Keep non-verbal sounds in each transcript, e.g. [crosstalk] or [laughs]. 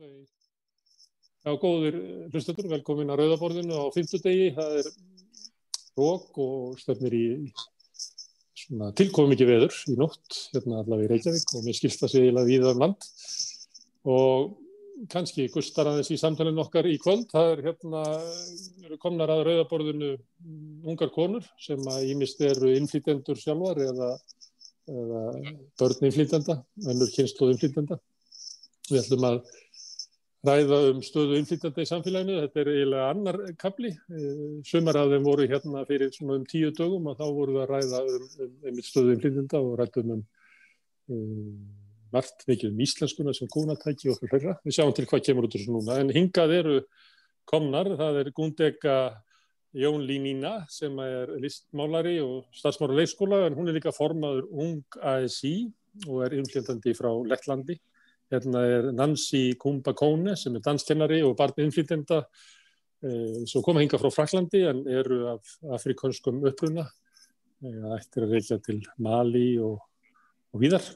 Já, góðir hlustatur, velkomin að Rauðaborðinu á fymtudegi. Það er rók og stefnir í tilkomið mikið veður í nótt, hérna allavega í Reykjavík og mér skilst það í viðar um land. Og kannski gustar aðeins í samtalenu okkar í kvöld. Það er hérna, komnar að Rauðaborðinu ungar konur sem að ímist eru innflýtendur sjálfar eða, eða börn innflýtenda, ennur kynslu innflýtenda. Við ætlum að ræða um stöðu innflytjanda í samfélaginu. Þetta er eiginlega annar kapli. Sumar af þeim voru hérna fyrir svona um tíu dögum og þá voru við að ræða um, um, um stöðu innflytjanda og rættum um, um margt mikið um íslenskuna sem kúnatæki og hlera. Við sjáum til hvað kemur út þessu núna. En hingað eru komnar, það er Gundega Jón Línína sem er listmálari og starfsmára leikskóla en hún er líka formaður Ung ASI og er innflytjandi frá Lettlandi Hérna er Nancy Kumbakone sem er danskennari og barni innflýtenda eh, sem koma hinga frá Fraklandi en eru af afrikanskum uppruna. Það ættir að reykja til Mali og, og víðar.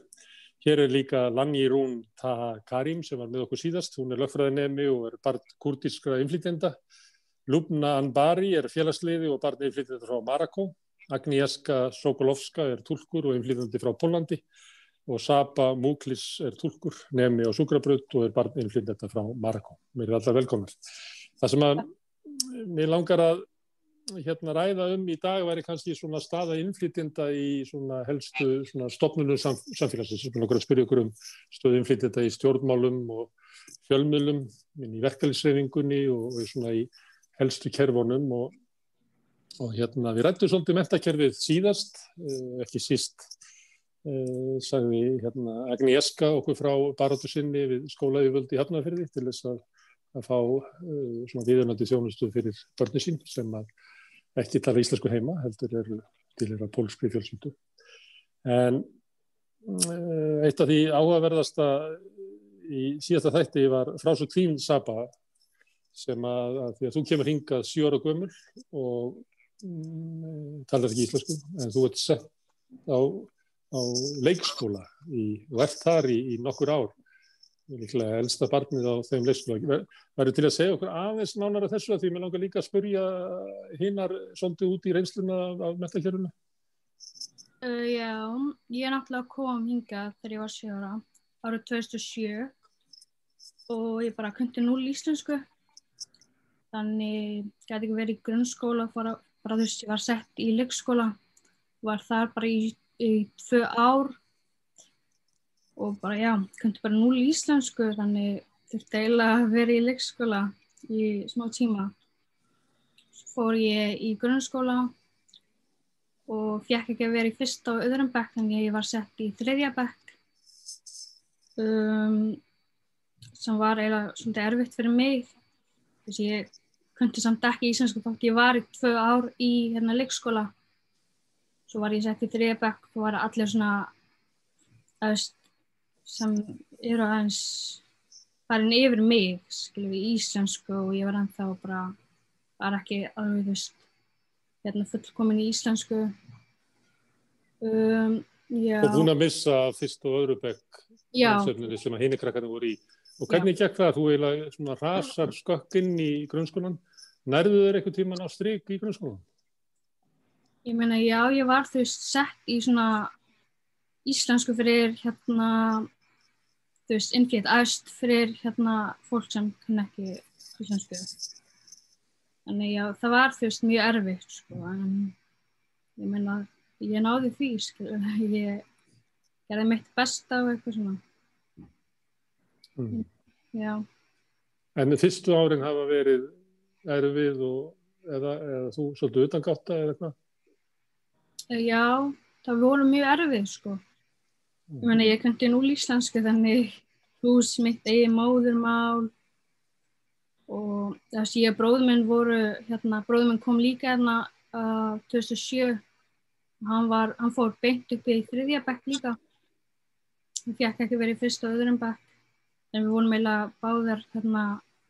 Hér er líka Lanni Rún Taha Karim sem var með okkur síðast. Hún er lögfræðinemi og er barn kurdiskra innflýtenda. Lubna Anbari er félagsliði og barni innflýtenda frá Marako. Agnieszka Sokolovska er tulkur og innflýtandi frá Pólandi og Saba Múklis er tólkur nefni á Súkrabröð og er barn innflyndetta frá Marako. Mér er alltaf velkomnar. Það sem að mér langar að hérna ræða um í dag væri kannski svona staða innflytjenda í svona helstu svona stopnunum sam, samfélagsins. Vil okkur að spyrja okkur um stöðu innflytjenda í stjórnmálum og fjölmjölum, í verkefælisreifingunni og, og svona í helstu kerfunum og, og hérna við rættum svolítið mentakerfið síðast, eh, ekki síst Uh, sagði hérna, Agnieszka okkur frá barátu sinni við skólaðjúvöldi í Hafnarferði til þess að, að fá uh, viðunandi þjónustu fyrir börni sín sem ekki tala íslensku heima heldur eru til þeirra pólskri fjölsyndu. En uh, eitt af því áhugaverðasta í síðasta þætti var frásug þín Saba sem að, að því að þú kemur hingað sjóra gömul og mm, talar ekki íslensku en þú ert sett á á leikskóla í, og ert þar í, í nokkur ár. Líklega elsta barnið á þeim leikskóla. Verður til að segja okkur aðeins nánar af þessu að því mér langar líka að spurja hinnar svolítið út í reynsluna af metalkjöruna uh, Já, ég er náttúrulega kom hinga þegar ég var 7 ára árið 2007 og ég bara kundi núl íslensku. Þannig gæti ekki verið í grunnskóla bara þú veist ég var sett í leikskóla var þar bara í í tvö ár. Og bara já, kundi bara núl íslensku þannig þurfti eiginlega að vera í leikskóla í smá tíma. Svo fór ég í grunnskóla og fjekk ekki að vera í fyrsta og öðrum bekk að ég var sett í þriðja bekk um, sem var eiginlega svona erfitt fyrir mig þess að ég kundi samt ekki íslensku þátt ég var í tvö ár í hérna leikskóla svo var ég sett í þriðabæk og var allir svona aðeins sem eru aðeins farin yfir mig skilur við íslensku og ég var ennþá bara var ekki alveg þú veist hérna fullkomin í íslensku. Um, og búin að missa fyrst og öðru bekk sem að hini krakkarnir voru í. Og hvernig gekk það? Þú eiginlega svona rasar skökkinn í grunnskólan nærðu þeir eitthvað tíman á stryk í grunnskólan? Ég meina, já, ég var þú veist sett í svona íslensku fyrir hérna, þú veist, innflytt aðst fyrir hérna fólk sem kann ekki íslensku. Þannig já, það var þú veist mjög erfitt, sko, en ég meina, ég náði því, sko, [laughs] ég gerði mitt besta og eitthvað svona. Mm. Já. En fyrstu árin hafa verið erfið og eða, eða þú svolítið utangáta eða eitthvað? Já, það voru mjög erfið sko. Ég menna ég kundi núl íslensku þannig hús mitt eigi móðurmál og þess ég og bróðum minn voru, hérna, bróðum minn kom líka hérna uh, 2007 og hann var, hann fór beint upp í þriðja bekk líka. Hann fekk ekki verið fyrst og öðrum bekk en við vorum eiginlega báðar hérna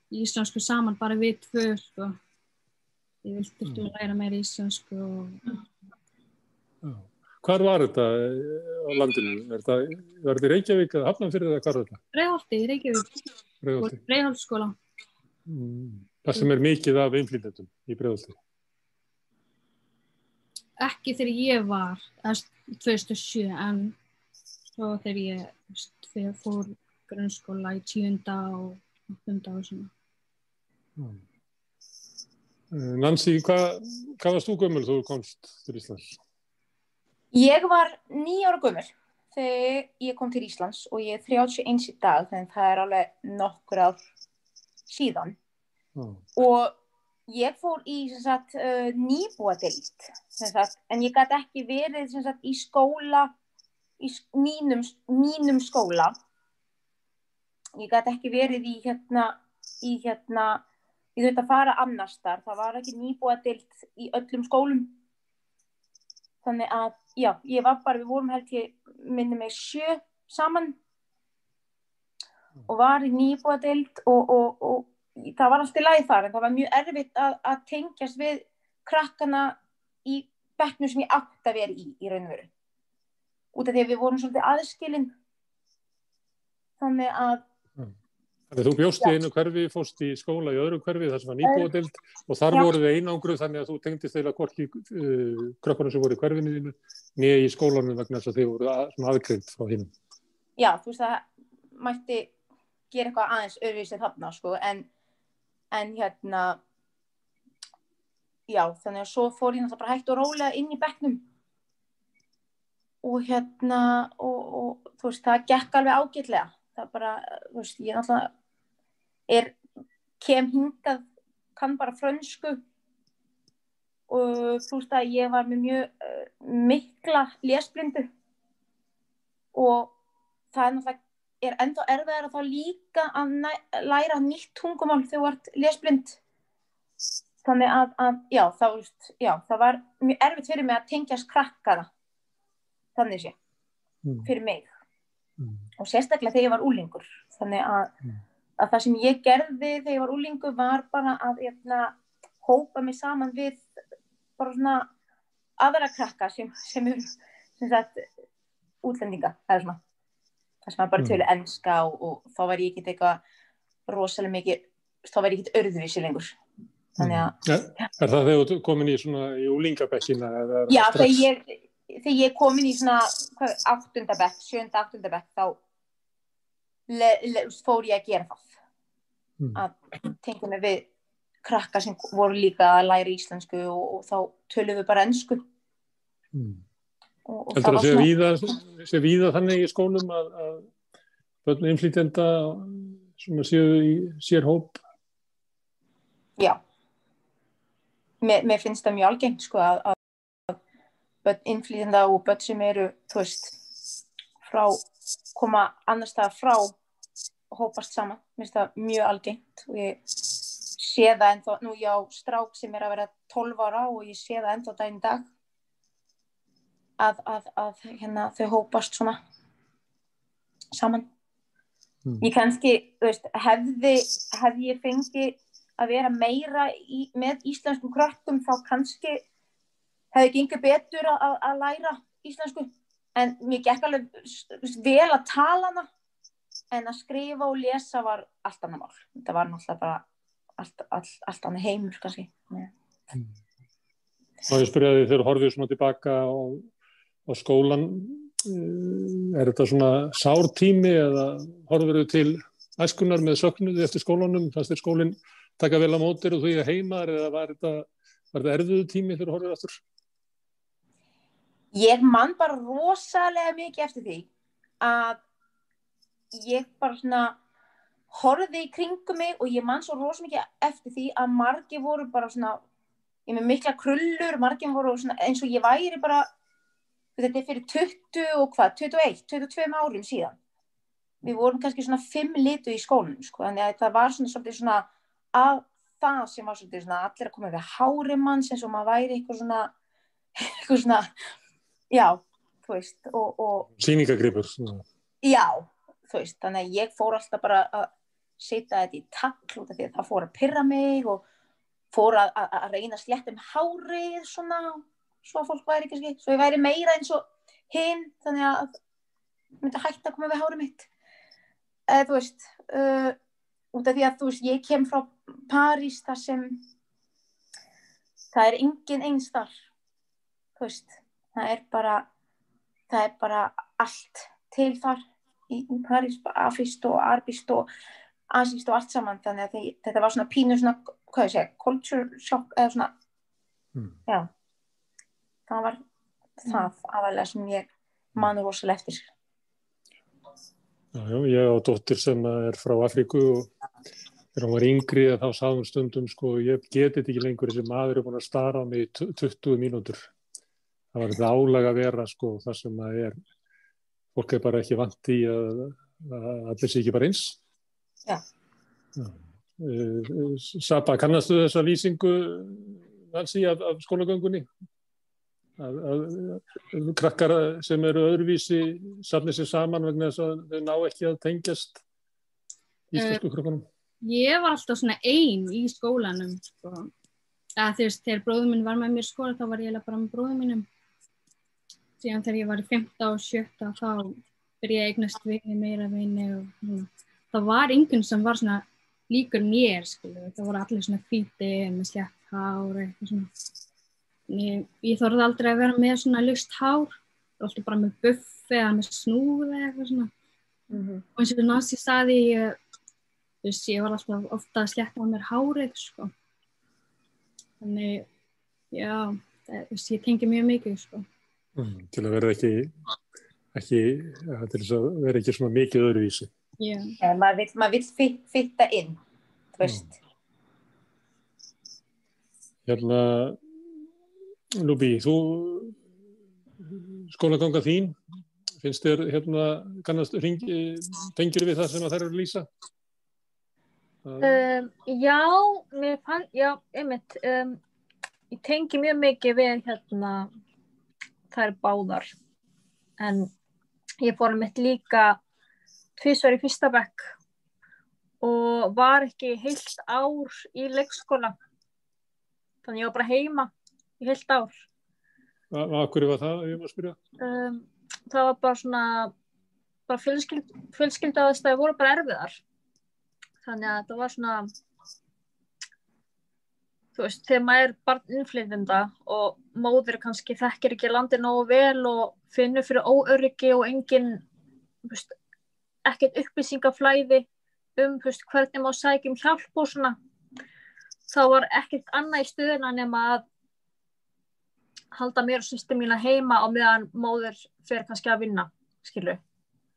í íslensku saman, bara við tvö sko. Ég vilti mm. læra meira íslensku og Hvar var þetta á landinu? Er þetta, var þetta í Reykjavík eða Hafnarfjörði eða hvað var þetta? Í Reykjavík. Breiðholti. Breiðholtskóla. Mm. Það sem er mikið af innflýtendum í Breiðholti. Ekki þegar ég var, eða 2007, en svo þegar ég þegar fór grunnskóla í tíunda og áttunda og svona. Eh, Nancy, hvað, hvað varst þú gömul þú komst til Íslands? Ég var nýjára gömur þegar ég kom til Íslands og ég er 31 í dag þannig það er alveg nokkur ár síðan. Já. og ég fór í sagt, uh, nýbúadild sem sagt, en ég gæti ekki verið sagt, í skóla í mínum, mínum skóla. Ég gæti ekki verið í hérna í hérna ég þurfti að fara annars þar það var ekki nýbúadild í öllum skólum. Þannig að já, ég var bara, við vorum held ég minni mig sjö saman og var í nýbúadild og, og, og það var alltaf læð þar en það var mjög erfitt að, að tengjast við krakkana í bekknum sem ég átt að vera í í raun og veru. Út af því að við vorum svolítið aðskilin. Þannig að Þannig þú bjóst í einu hverfi, fórst í skóla í öðru hverfi þar sem var nýbúadild og þar Já. voru þið einangruð þannig að þú tengdist eða hvorki uh, krökkunum sem voru í hverfinu þínu nýja í skólanum vegna þess að þið voru að, svona aðgreind frá hinn. já, þú veist það mætti gera eitthvað aðeins öðruvísi þarna sko, en, en hérna já, þannig að svo fór ég náttúrulega bara hægt og rólega inn í bekknum og hérna og, og þú veist, það gekk alveg ágætlega það bara, þú veist, ég náttúrulega er, kem hingað kann bara frönsku og þú veist að ég var með mjög uh, mikla lesblindu og það er náttúrulega er ennþá erfiðar að þá líka að læra nýtt tungumál þegar þú ert lesblind þannig að, að já, það, veist, já, það var mjög erfitt fyrir mig að tengjast krakkana þannig sé, Mm. fyrir mig. Og sérstaklega þegar ég var úlingur þannig að, Mm. að það sem ég gerði þegar ég var úlingur var bara að eitna, hópa mig saman við bara svona aðra krakka sem, sem eru sem sagt, útlendinga eða svona það sem var bara Mm. tölu enska og, og þá var ég ekki eitthvað rosalega mikið þá var ég ekki öðruvísi lengur þannig að Mm. Er, er það þegar þú komin í svona í er það Já, þegar ég, þegar ég komin í svona áttundabekk, sjönda áttundabekk þá fór ég að gera það Mm. að tengja mig við krakka sem voru líka að læra íslensku og, og þá tölum við bara ennsku Mm. og, og Heldur það var víða, sé víða þannig í skólum að, að börn innflýtjenda svona séu í sér hóp? já mér, mér finnst það mjög algengt sko að, að börn innflýtjanda og börn sem eru þú veist frá, koma annars staðar frá og hópast saman, mér finnst það mjög algengt og ég sé það ennþá, nú ég á strák sem er að vera 12 ára og ég sé það ennþá daginn dag að, að, að hérna, þau hópast svona saman. Mm. ég kannski, þú veist, hefði hefði ég fengið að vera meira í, með íslenskum krökkum þá kannski hefði gengið betur að, að- að læra íslensku en mér gekk alveg vel að tala hana en að skrifa og lesa var allt annað mál þetta var náttúrulega bara allt, allt, allt annað heimur kannski Já. Og ég spyrja því þegar horfið svona tilbaka á, á skólan, eh, er þetta svona sártími eða horfið þau til æskunar með söknuði eftir skólanum, fannst þér skólinn taka vel á mótir og þú ég heimar eða var þetta, þetta erfiðu tími þegar horfið aftur? Ég man bara rosalega mikið eftir því að ég bara svona horfði í kringum mig og ég man svo rosalega mikið eftir því að margir voru bara svona ég með mikla krullur, margir voru svona, eins og ég væri bara þetta er fyrir 20 og hvað 21, 22 árum síðan. Við vorum kannski svona 5 litu í skólanum sko, þannig að það var svona svolítið svona að það sem var svolítið svona allir að koma við hári manns eins og maður væri eitthvað svona [laughs] eitthvað svona já, þú veist og, og Sýningagripur. svona. já, þú veist, þannig að ég fór alltaf bara að setja þetta í takl út af því að það fór að pyrra mig og fór að, að, að reyna að slétta um hárið svona, svo að fólk væri kannski, svo ég væri meira eins og hinn, þannig að myndi hætta að koma við hárið mitt eða þú veist uh, út af því að þú veist, ég kem frá París þar sem það er engin einstar þú veist, það er bara það er bara allt til þar í, í París, afist og arbist og asist og allt saman þannig að því, þetta var svona pínu svona, hvað ég segja, culture shock eða svona, Mm. já það var það aðalega sem ég manur rosalega eftir Já, já, ég á dóttir sem er frá Afríku og þegar hún var yngri þá sagði hún stundum sko, ég geti þetta ekki lengur þessi maður er búin að stara á mig í tu- 20 mínútur. Það var þetta álag að vera sko, það sem að er, fólk er bara ekki vant í að, að allir sé ekki bara eins. Já. Já. Eh, Sapa, kannastu þessa lýsingu hansi af, af skólagöngunni? Að, að, að krakkar sem eru öðruvísi safni sér saman vegna þess að þau ná ekki að tengjast íslensku krökkunum. Ég var alltaf svona ein í skólanum sko. að þegar bróðum minn var með mér í skóla þá var ég bara með bróðum mínum síðan þegar ég var í 15 og 17 þá byrjaði ég eignast vini meira vini og svona. það var einhvern sem var svona líkur mér skilu, það voru allir svona hvíti með slétt hár eitthvað svona ég, ég þorði aldrei að vera með svona lyst hár alltaf bara með buffi eða með snúð eða eitthvað svona mm -hmm. og eins og Nancy saði ég, þú veist, ég var alltaf ofta að slétta á mér hárið sko. þannig já, það, þú veist, ég tengi mjög mikið sko. Mm, til að vera ekki, ekki ja, til þess að vera ekki svona mikið öðruvísi. já, ja, maður vill, maður vill fit, fitta inn þú veist Hérna, Lúbi, þú skólaganga þín, finnst þér hérna, kannast, ringi, tengir við það sem að þær eru að lýsa? Það- Um, já, mér fann, já, einmitt, um, ég tengi mjög mikið við hérna þær báðar, en ég fór mitt líka tvisvar í fyrsta bekk og var ekki heilt ár í leikskóla, þannig ég var bara heima í heilt ár. Hverju var það, ég má spyrja? Um, það var bara svona, bara fjölskyld, fjölskylda aðstæði voru bara erfiðar. Þannig að það var svona, þú veist, þegar maður er barn innflytjenda og móðir kannski þekkir ekki landi nógu vel og finnur fyrir óöryggi og engin, þú veist, ekkert upplýsingaflæði um, þú veist, hvernig má sækjum hjálp og svona. Það var ekkert annað í stöðuna nema að halda mér og sýstu mína heima á meðan móður fer kannski að vinna, skilur.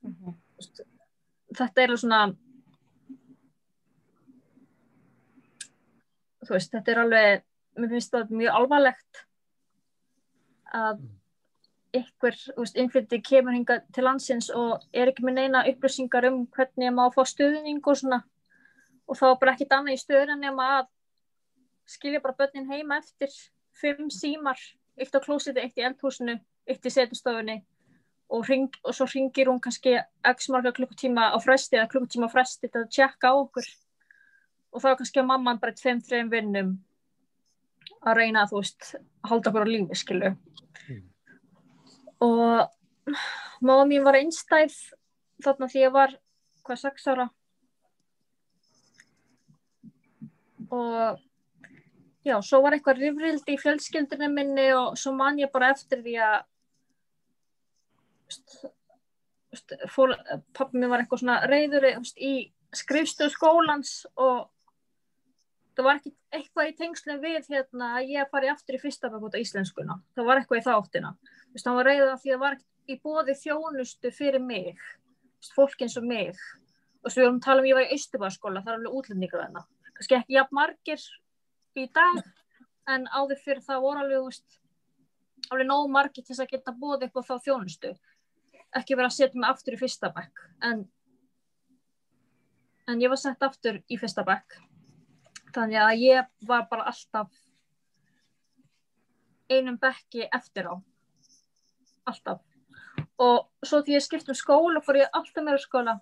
mm -hmm. Þetta er svona, þú veist, þetta er alveg, mér finnst það mjög alvarlegt að ykkur, þú veist, innflytti kemur hinga til landsins og er ekki með neina upplýsingar um hvernig maður fá stuðning og svona. Og þá er bara ekkit annað í stöðun nema að skilja bara börnin heima eftir fimm símar, eitt á klósiti, eitt í eldhúsinu, eitt í setustofunni. Og, ring, og svo ringir hún kannski x marga klukkutíma á fresti eða klukkutíma á fresti til að tjekka á okkur og þá er kannski að mamman bara tveim, þreim vinnum að reyna að þú veist halda okkur á lífi, skilu Mm. og mamma mín var einstæð þarna því ég var hvað, sex ára og já, svo var eitthvað rifrildi í fjölskyldinu minni og svo man ég bara eftir því að pappi mér var eitthvað svona reyður í skrifstöð skólans og það var ekki eitthvað í tengslum við hérna að ég fari aftur í fyrsta bekk út á íslenskuna. Það var eitthvað í þá áttina. Þú veist, hann var reyður af því að það var í bóði þjónustu fyrir mig, Þú veist, fólk eins og mig. Og svo við vorum að tala um ég var í Austubarskóla, það er alveg útlendingur þarna. Kannski ekki jafn margir í dag, en áður fyrir það voru alveg, veist, alveg nóg margir til þess að geta bóði á þá þjónustu. Ekki vera að setja mig aftur í fyrsta bekk, en, en þannig að ég var bara alltaf einum bekki eftir á. Alltaf. Og svo því ég skipt um skóla fór ég alltaf meira skóla.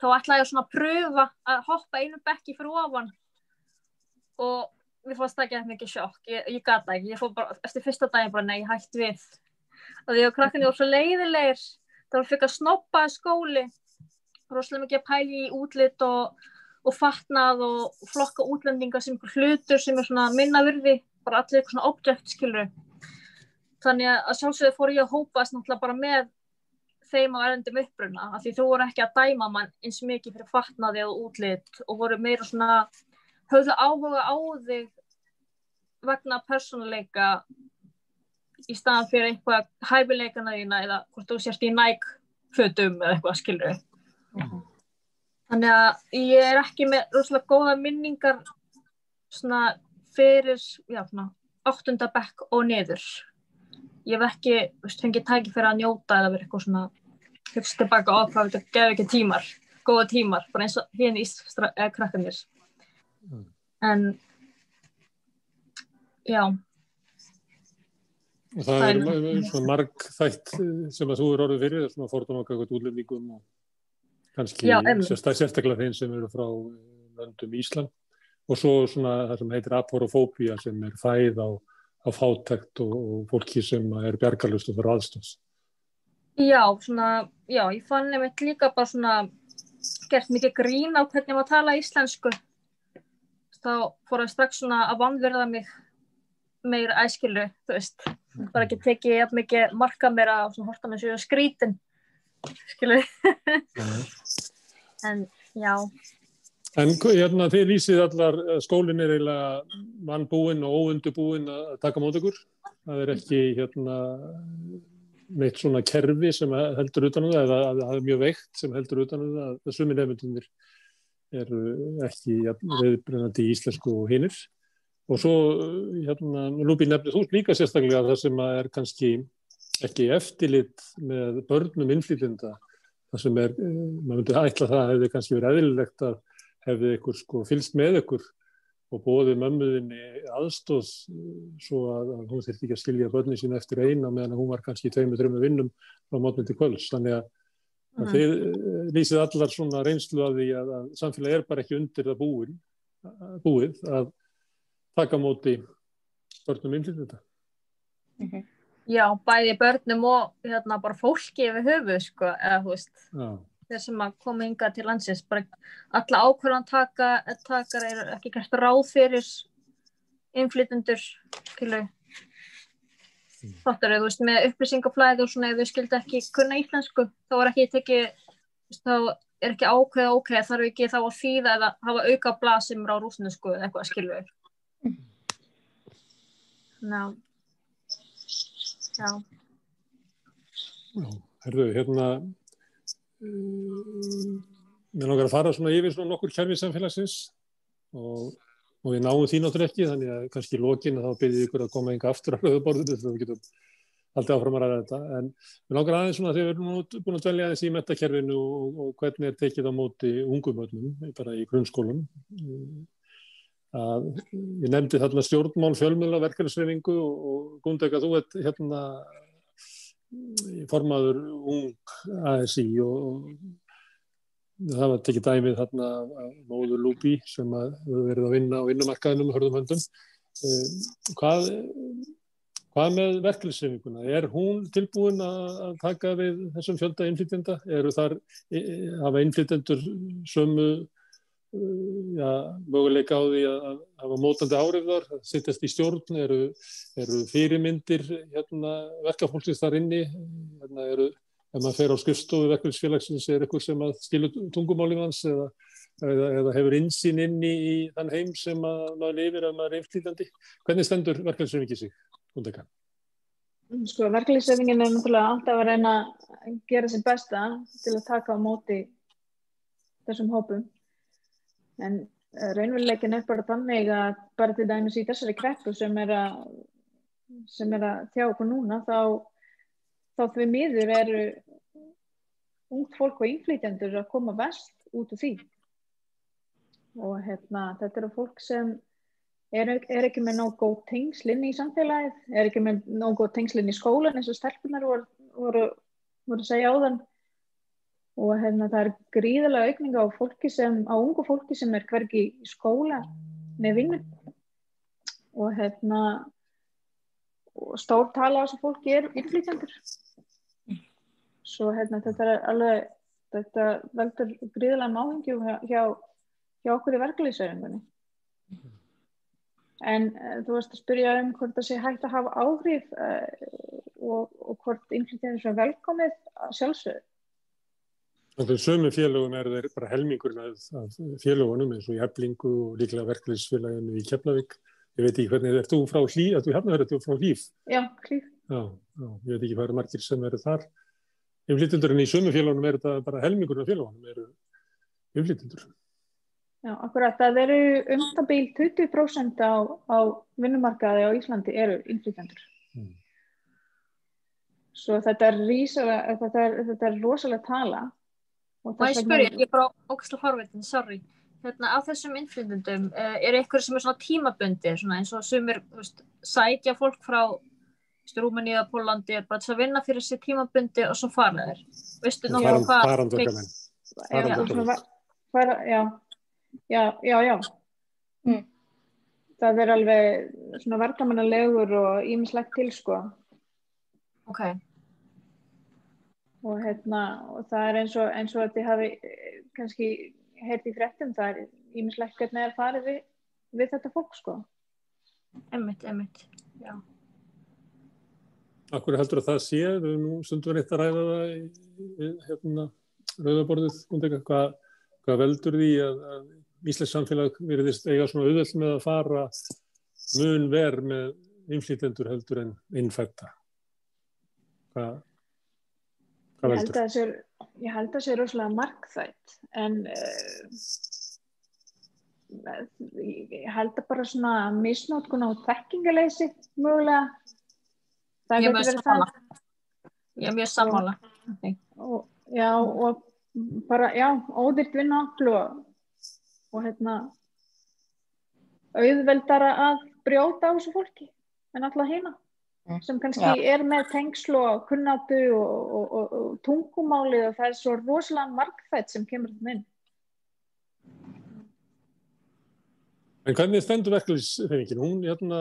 Þá ætlaði ég svona að pröfa að hoppa einum bekki fyrir ofan. Og mér fannst það ekki eitthvað mikið sjokk, ég, ég gata ekki. Ég fór bara, eftir fyrsta daginn bara, nei, ég hætt við. Og því að krakkarnir voru svo leiðilegir. Þá fikk að snoppa skóli. Rosalega mikið að pæli í útlit og og fatnað og flokka útlendinga sem hlutur sem er svona minna virði, bara allir eitthvað svona objekt skilur. Þannig að sjálfsögðu fór ég að hópast náttúrulega bara með þeim á erendum uppruna af því þú voru ekki að dæma mann eins mikið fyrir fatnaði og útlit og voru meira svona höfðu áhuga á þig vegna persónuleika í staðan fyrir eitthvað hæfileikana þína eða hvort þú sérst í næk fötum eða eitthvað skilur Mhm. Þannig að ég er ekki með rosalega góða minningar svona fyrir já, svona, áttunda bekk og niður. Ég hef ekki veist, fengið tæki fyrir að njóta eða verið eitthvað svona hugst tilbaka á hvað þetta gefur ekki tímar góða tímar, bara eins og hérna í krakkanir Mm. en já, Og það Það er er- svona marg þætt sem að þú er orðið fyrir, svona fordóma okkar útlendingum og kannski sérstaklega þeim sem eru frá eh, löndum Ísland. Og svo svona það sem heitir aporofóbía sem er fæð á, á fátækt og, og fólki sem er bjargarlust og fyrir aðstóðs. já, svona já, ég fann nefnt líka bara svona gert mikið grín á hvernig maður tala íslensku. Þá fór það strax svona að vanverða mig meira æskilu, þú veist. Bara ekki tekið jafn mikið marka mér að svona horta með sér skrítin skilu, [laughs] en já En hérna, þið lýsið allar, að skólinn er eiginlega vannbúinn og óundubúinn að taka mót ykkur. Það er ekki hérna, neitt svona kerfi sem heldur utan um það, eða að það er mjög veikt sem heldur utan um það, að sumi nefndunir eru ekki viðbrennandi í íslensku og hinnir. Og svo, hérna, Lúbi nefnir þú líka sérstaklega það sem er kannski ekki eftirlit með börnum innflýtlinda. Það sem er, eh, maður myndi ætla það hefði kannski verið eðlilegt að hefði ykkur sko fylst með ykkur og bóðið mömmuðinni aðstóð svo að, að hún þurfti ekki að skilja börnin sín eftir eina meðan hún var kannski í tveimur, þreimur vinnum frá mótni til kvöls. Þannig að, að Mhm. þið eh, lýsið allar svona reynslu að því að, að samfélagi er bara ekki undir það búin, búið að taka á móti börnum innflytjenda. Já, bæði börnum og hérna bara fólki yfir höfuð sko, eða þú veist þeir sem að koma hingað til landsins bara alla ákvörðan taka, takar er ekki gert ráð fyrir innflytundur skilu þáttur, þú veist, með upplýsingaflæði og svona ef þau skildi ekki kunna íslensku þá er ekki tekið þá er ekki ákveða ok, þarf ekki þá að þýða eða hafa auka blað sem er á rúsnesku eða eitthvað skilu Ná Já, já, herðu, hérna um, mér langar að fara svona yfir svona nokkur kerfi samfélagsins og, og við náum því náttúrulega ekki þannig að kannski í lokin að þá byrðið ykkur að koma enga aftur á rauðuborðinu þegar við getum alltaf áfram að ræða þetta. En við langar aðeins svona þegar við erum búin að dvelja aðeins í metakerfinu og, og hvernig er tekið á móti ungumönnum bara í grunnskólum að ég nefndi þarna stjórnmál fjölmjöla verkefnisreifingu og, og Gundega þú ert hérna formaður ung ASI og, og það var tekið dæmið þarna móður Lúbi sem að verið að vinna á vinnumarkaðinum hörðum höndum eh, hvað, hvað með verkefnisreifinguna? Er hún tilbúin að taka við þessum fjölda innflytjenda? Eru þar, eh, hafa innflytjendur sömu já, möguleika á því að hafa mótandi árið þar, að sittast í stjórn, eru, eru fyrirmyndir hérna, verkafólksins þar inni, hérna, eru, ef maður fer á skrifstofu verkefnisfélagsins, er eitthvað sem að skilur tungumálið hans eða, eða, eða hefur insýn inn í, þann heim sem að maður lifir ef maður er einflýtandi. Hvernig stendur verkefnisfélagið sig, Gundeka? Sko, verkefliðsefingin er náttúrulega alltaf að reyna að gera sér besta til að taka á móti þessum hópum. En uh, raunveruleikin er bara þannig að bara til dæmis í þessari kreppu sem er að, sem er að þjá okkur núna, þá, þá því miður eru ungt fólk og innflytjandur að koma vest út úr því. Og hérna, þetta eru fólk sem er, er ekki með nóg góð tengslinn í samfélagið, er ekki með nóg góð tengslinn í skólan eins og stelpunar voru, voru, voru að segja á þann og hérna, það er gríðarlega aukninga á fólki sem, á ungu fólki sem er hvergi í skóla með vinnu og hérna og stór tala á þessu fólki er innflytjandur svo hérna þetta er alveg þetta veldur gríðarlega máhingjum hjá, hjá okkur í verkefliðsauðingunni. En uh, þú varst að spyrja um hvort það sé hægt að hafa áhrif uh, og, og hvort innflytjanir sem velkomið að sjálfsögðu. Þannig að sömu félögum er þeir bara helmingurinn af, félögunum eins og í Eflingu og líklega verkefliðsfélaginu í Keflavík. Ég veit ekki hvernig, er þú frá hlýf, þú hérna verið frá hlýf? Já, hlýf. Já, já, ég veit ekki hvað eru margir sem eru þar. Innflytjandur en í sömu félögunum er þetta bara helmingurinn af félögunum eru innflytjandur. Já, akkurat, það eru umtabíl 20% á, á vinnumarkaði á Íslandi eru innflytjandur. Mm. Svo þetta er, er, þetta er rosalega tala. Og ég spyrja, ég er bara ógæslega forveitin, sorry. Hérna, á þessum innflytjandum, uh, er eitthvað sem er svona tímabundi, svona eins og sumir veist, sætja fólk frá Rúmeníða, Pólandi, er bara þess að vinna fyrir sér tímabundi og svo fara þeir. Veistu nokkuð hvað? Farandökamenn. Farandökamenn. Já, Já, já, já. Mm. Það er alveg svona verðamannalegur og ímislegt til sko. Ok. Og hérna, og það er eins og, eins og að þið hafi kannski heyrti í frettum, það er ímislegt hvernig það er farið við, við þetta fólk sko. Emmitt, emmitt, já. Akkur heldur að það sé, við erum nú stundum við eitt að ræða það í hérna, rauðaborðið, hvað, hvað veldur því að, að Íslands samfélag veriðist eiga svona auðvöld með að fara mun verð með innflýtendur heldur en innfætta. Hvað, hvað? Ég held að það sé, held að sé rosalega markþætt en uh, ég held að bara svona misnótkun á þekkingaleysi mögulega. Það ég er mjög sammála. Ég er mjög sammála. Já og bara já, ódýrt vinnaafl og og hérna auðveldara að brjóta á þessu fólki en alltaf hérna mm. Sem kannski ja. er með tengslu og kunnatu og, og, og, og tungumálið og það er svo rosalega markþætt sem kemur þetta inn En hvernig stendur verkefliðsfengin? Hún, hérna,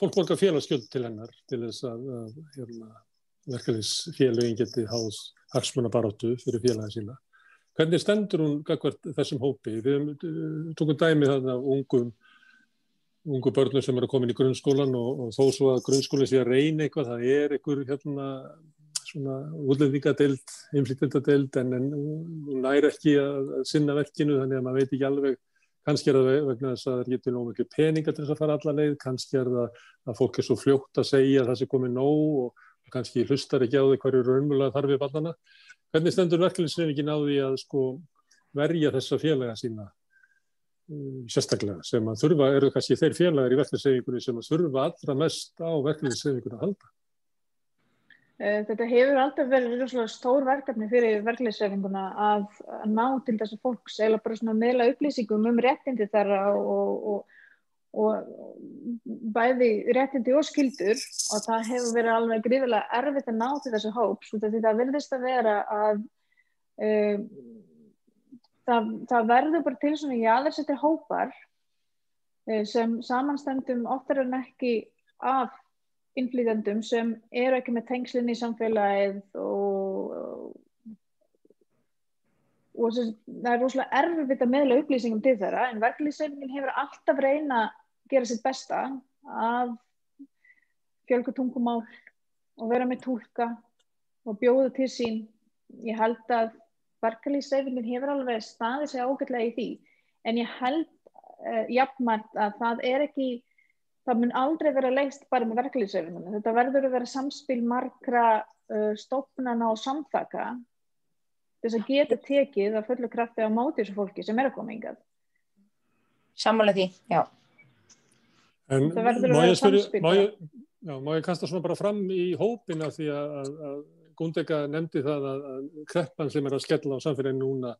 fólk borgar félagskjöld til hennar til þess að, hérna, verkefliðsfélagin geti háðs hagsmunabaróttu fyrir félagið sína Hvernig stendur hún þessum hópi? Við tókum dæmi þarna ungum, ungu börnum sem eru komin í grunnskólan og, og þó svo að grunnskóli sé að reyna eitthvað, það er einhver hérna svona útlendingadeild, inflytendadeild en, en hún næri ekki að, að sinna verkinu þannig að maður veit ekki alveg kannski er það vegna þess að það er getið nóg miklu peninga til þess að fara alla leið, kannski er það að fólk er svo fljótt að segja að það sé komið nóg og kannski hlustar ekki á því hverju raunmulega þarf við ballana Hvernig stendur verkefliðsreifingin á því að sko verja þessa félaga sína sérstaklega sem að þurfa, eru kannski þeir félagar í verkefliðsreifingunni sem að þurfa allra mest á verkefliðsreifingunni að halda? Eh, þetta hefur alltaf verið stór verkefni fyrir verkefliðsreifinguna að ná til þessu fólks eða bara svona meðla upplýsingum um réttindi þeirra og, og og bæði réttindi og skildur og það hefur verið alveg gríðilega erfitt að ná til þessu hóps því það verðist að vera að uh, það, það verður bara til svona jáðarsettir hópar uh, sem samanstendum oftar en ekki af innflýðandum sem eru ekki með tengslinni í samfélagið og og það er rosalega erfitt að meðla upplýsingum til þeirra en verkefliðsreifingin hefur alltaf reyna gera sitt besta að fjölga tungumál og vera með tólka og bjóða til sín. Ég held að verkalýsreifingin hefur alveg staðið sig ágætlega í því en ég held uh, jafnmært að það er ekki, það mun aldrei vera leist bara með verkalýsreifinguna. Þetta verður að vera samspil margra uh, stofnana og samþaka þess að geta tekið að fullu krafti á móti þessu fólki sem er að koma yngad. Samanlega því, já. En má ég, spyrir, má, ég, já, má ég kasta svona bara fram í hópina því að, að, að Gundega nefndi það að, að kreppan sem er að skella á samfélaginu núna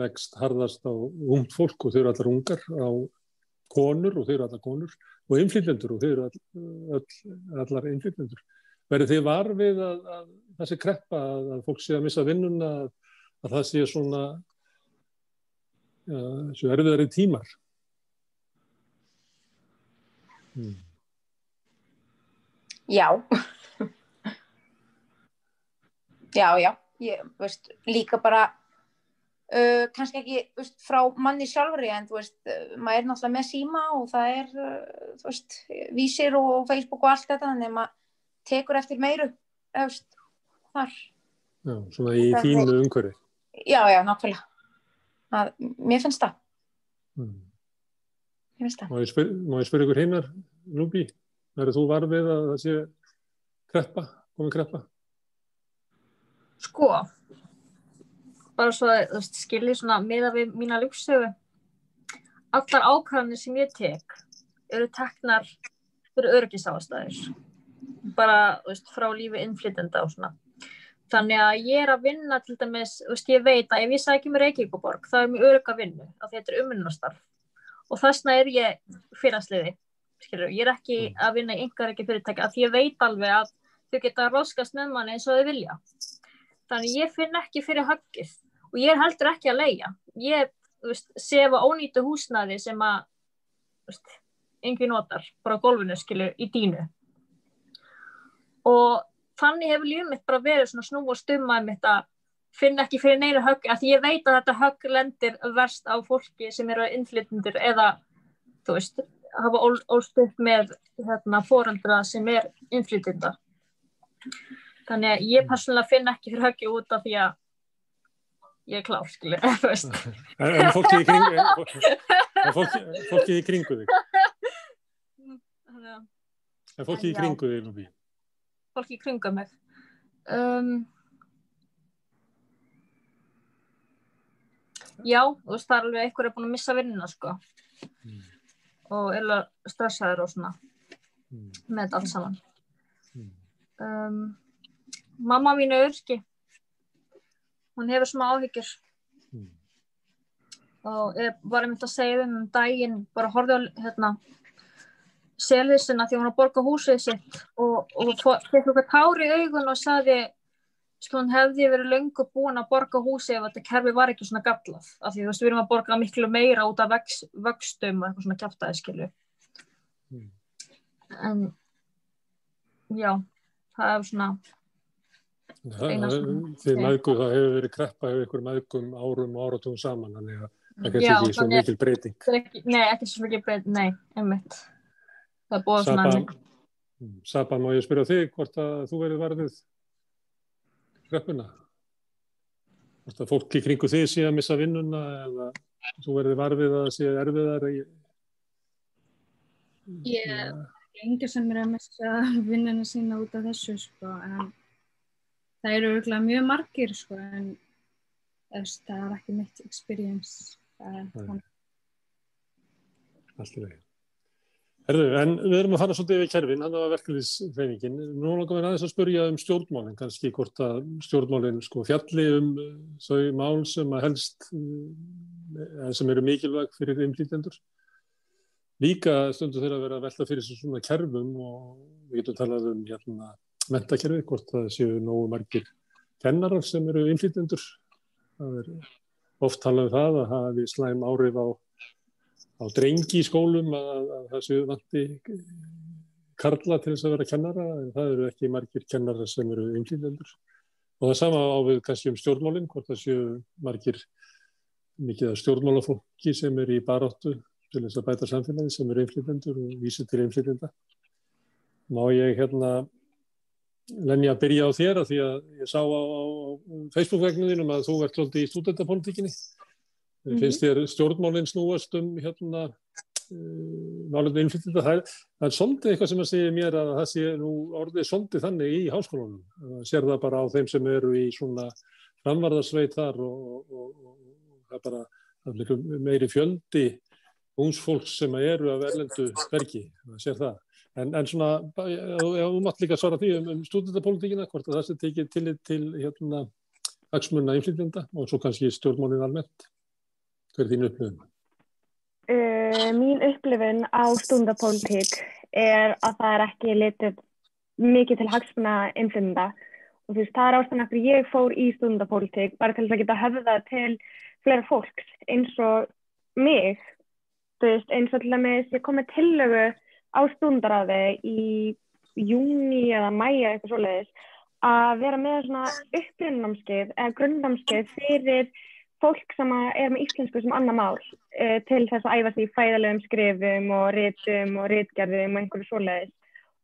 leggst harðast á ungt fólk og þau eru allar ungar á konur og þau eru allar konur og innflytjendur og þau eru all, all, allar innflytjendur. Verður þið varfið að þessi kreppa að fólk sé að missa vinnuna að það sé svona ja, erfiðari tímar? Mm. Já. [laughs] já, já, ég veist líka bara uh, kannski ekki veist, frá manni sjálfri en þú veist, maður er náttúrulega með síma og það er uh, þú veist, vísir og Facebook og allt þetta þannig að maður tekur eftir meiru veist, þar Já, svona í þínu umhverfi. já, já, nákvæmlega að, mér finnst það, Mm. mér finnst það Má ég spyr- spyrja ykkur hinnar, Núbi? Verður þú varfið að það sé kreppa, komið kreppa? Sko, bara svo að skilji svona miða við mína lífsögu. Allar ákvæðanir sem ég tek eru teknar fyrir örgisástæður. Bara, veist, frá lífi innflytenda og svona. Þannig að ég er að vinna til dæmis, veist, ég veit að ef ég sækjum Reykjavíkuborg, þá er mér örg að vinna, af því þetta er umvinnastarf. Og þessna er ég skilur, ég er ekki að vinna í yngar ekki fyrirtæki, af því ég veit alveg að þau geta roskast með manni eins og þau vilja. Þannig ég finn ekki fyrir höggið og ég er heldur ekki að leia. Ég veist, sefa ónýtu húsnaði sem að veist, engin notar, bara gólfinu skilur í dínu. Og þannig hefur lífið mitt bara verið svona snú og stumma mitt að finna ekki fyrir neina högg, af því ég veit að þetta högg lendir verst á fólki sem eru innflytjendur eða, þú veist, hafa ól- ólst upp með hérna, foreldra sem er innflytjenda. Þannig að ég persónulega finn ekki fyrir höggi út af því að ég er klár, skilur. [laughs] En, en fólkið í kring, en, fólkið, fólkið í kringu þig, en fólkið í kringu þig, Núbi. fólki í kringum mig. Um, já, þú veist, það er alveg einhver er búin að missa vinnuna, sko. Mm. Og alveg stressaður og svona Mm. með allt saman. Mm. Um, mamma mín er örski. Hún hefur smá áhyggjur. Mm. og ég var einmitt að segja um daginn, bara horfði á hérna selðisina því hún var að borga húsið sitt og, og fekk eitthvað tár í augun og saði sko hún hefði verið löngu búin að borga húsið ef þetta kerfi var ekki svona gallað af því þú veist við erum að borga miklu meira út af vex, vöxtum og eitthvað svona kjátaði skilu Mm. en já það er svona Það, Eina það, sem- því maðgu, það hefur verið kreppa hefur ykkur maðgum árum og áratugum saman, þannig að það kannski Já, ekki svo mikil breyting. ekki, nei ekki svo mikið breyt, nei, einmitt það er búið svona Mm. Saba, má ég spyrja þig hvort að þú verið varðið kreppuna? Hvort að fólk í kringu þig sé að missa vinnuna eða þú verið varðið að sé erfiðar í... Ég lengi sem er að missa vinnuna sína út af þessu sko, en það eru örgulega mjög margir sko, en þess, það er ekki mitt experience. Það er Nei. þannig. Allt í lagi. Herðu, en við erum að fara svolítið yfir kerfin, hann var verkefnisreifingin. Nú langar við aðeins að spurja um stjórnmálinn, kannski hvort að stjórnmálinn sko fjalli um uh, þau mál sem að helst, uh, sem eru mikilvæg fyrir innflýtendur. Líka stundu þeirra að vera að velta fyrir svona kerfum og við getum talað um hérna mentakerfi, hvort það séu nógu margir kennarar sem eru innflýtendur. Það er oft talað um það að hafi slæm áhrif á á drengi í skólum að, að, að það séu vanti karla til þess að vera kennara en það eru ekki margir kennara sem eru innflýtendur og það sama á við kannski um stjórnmálinn hvort það séu margir mikið af stjórnmálafólki sem eru í baráttu til þess að bæta samfélagi sem eru innflýtendur og vísi til innflýtenda má ég hérna Lenni að byrja á þér að því að ég sá á, á, á Facebook-vegnuðinum að þú ert svolítið í stúdentapolítikinni Mhm. finnst þér stjórnmálinn snúast um hérna uh, málefni innflytjenda? Það, er- það er svolítið eitthvað sem að segja mér að það sé nú orðið svolítið þannig í háskólanum. Það sér það bara á þeim sem eru í svona framvarðarsveit þar og, og, og, og það er bara það er meiri fjöldi ungs fólks sem eru af erlendu verki, það sér það en, en svona, ef þú mátt líka svara því um, um stúdentapolítikina, hvort að það sé tekið til, til hérna hagsmunna innflytjenda og svo kannski stjórnmálinn almennt. Hver er þín upplifun? Uh, mín upplifun á stundapólitík er að það er ekki litið mikið til hagsmuna innflynda og þú veist, það er ástæðan eftir ég fór í stundapólitík bara til þess að geta höfða til fleira fólks eins og mig, þú veist, eins og til dæmis ég kom með tillögu á stundaráði í júni eða mæja eitthvað svoleiðis að vera með svona uppgrunnámskeið eða grunnnámskeið fyrir fólk sem er með íslensku sem annar mál uh, til þess að æfa sig í fæðalegum skrifum og rítum og rítgerðum og einhverju svoleiðis.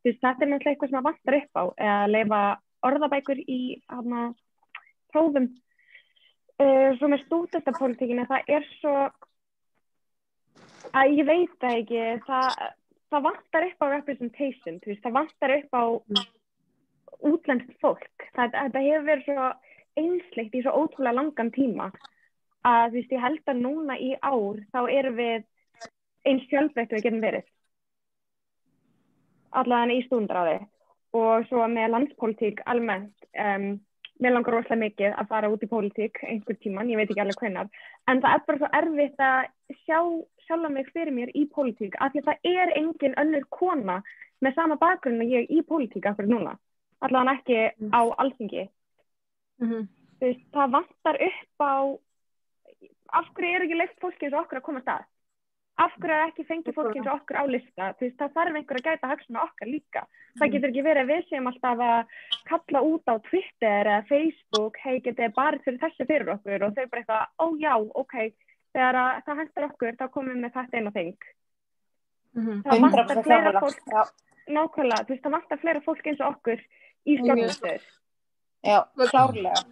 Veist, þetta er náttúrulega eitthvað sem að vantar upp á, að leifa orðabækur í hana, prófum. Uh, svo með stúdentapolítikina, það er svo að ég veit það ekki, það, það vantar upp á representation, veist, það vantar upp á útlenskt fólk. Það, þetta hefur verið svo einsleikt í svo ótrúlega langan tíma að veist, ég held að núna í ár þá erum við eins fjölbreytt við getum verið. Allavega í stúndráði og svo með landspolítík almennt, um, mér langar rosalega mikið að fara út í pólitík einhver tíman, ég veit ekki alveg hvenar, en það er bara svo erfitt að sjá sjálfa mig fyrir mér í pólitík af því að það er engin önnur kona með sama bakgrunn og ég í pólitík af hverju núna, allavega ekki Mm. á alþingi. Mhm. Þú veist, það vantar upp á, af hverju er ekki leift fólki eins og okkur að koma að stað? Af hverju er ekki fengið fólki eins og okkur á lista? Veist, það þarf einhver að gæta hagsuna okkar líka. Það getur ekki verið að við séum alltaf að kalla út á Twitter eða Facebook, hei, getið barið fyrir þessu fyrir okkur og þau bara eitthvað, ó já, ok, þegar að það hendur okkur, þá komum við með þetta eina þing. Mhm. Það vantar 100% fleira fólk, Já, nákvæmlega, þú veist, það vantar fleira fólk eins og okkur í stjórnastöður. já, klárlega.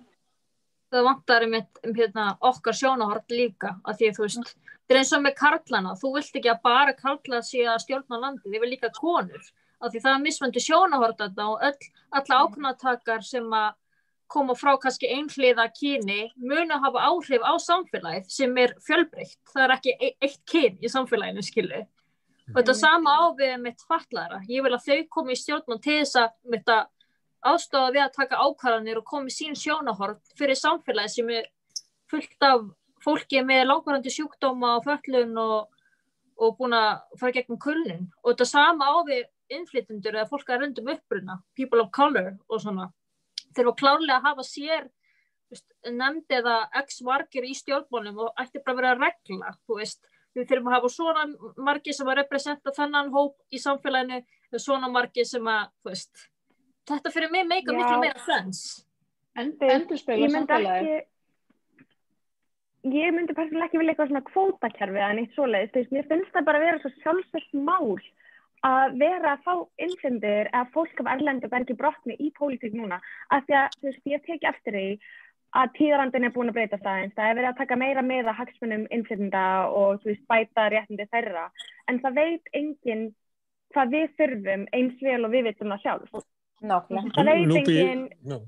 það vantar um, um hérna, okkar sjónahort líka af því að þú veist, þetta er eins og með karlana þú vilt ekki að bara karla að stjórna landi, þið vil líka konur af því það er mismöndi sjónahort þarna og öll, alla ákvörðnatakar sem að koma frá kannski einhliða kyni munu að hafa áhrif á samfélagið sem er fjölbreytt, það er ekki e eitt kyn í samfélaginu skilu og þetta sama á við mitt fatlaðara ég vil að þau komi í stjórnum til þess að mitt að aðstofa við að taka ákvarðanir og komi sín sjónahort fyrir samfélagi sem er fullt af fólki með langvarandi sjúkdóma og föllun og, og búin að fara gegnum kulnin og þetta sama á við innflytundur eða fólk að röndum uppruna, people of color og svona þurfa klárlega að hafa sér nefndi eða x margir í stjórnmálum og ætti bara að vera regla, veist. Við þurfum að hafa svona margir sem að representa þennan hóp í samfélaginu og svona margir sem að, veist. Þetta fyrir mig meika miklu meira sens Endur, endur spila ég myndi samfélagi. ekki ég myndi persónulega ekki vilja eitthvað svona kvótakerfi eða neitt svoleiðis, þú veist, mér finnst það bara að vera svo sjálfsvægt mál að vera að fá innflyndir eða fólk af erlendu bergi brotni í pólitík núna, af því að, þú veist, ég teki eftir því að tíðarandin er búin að breyta aðeins, það er verið að taka meira með að hagsmunum innflynda og, þú veist, bæta réttindi þeirra, en það veit enginn hvað við þurfum eins vel og við vitum það sjálf. Nákvæmlega. Það veit enginn.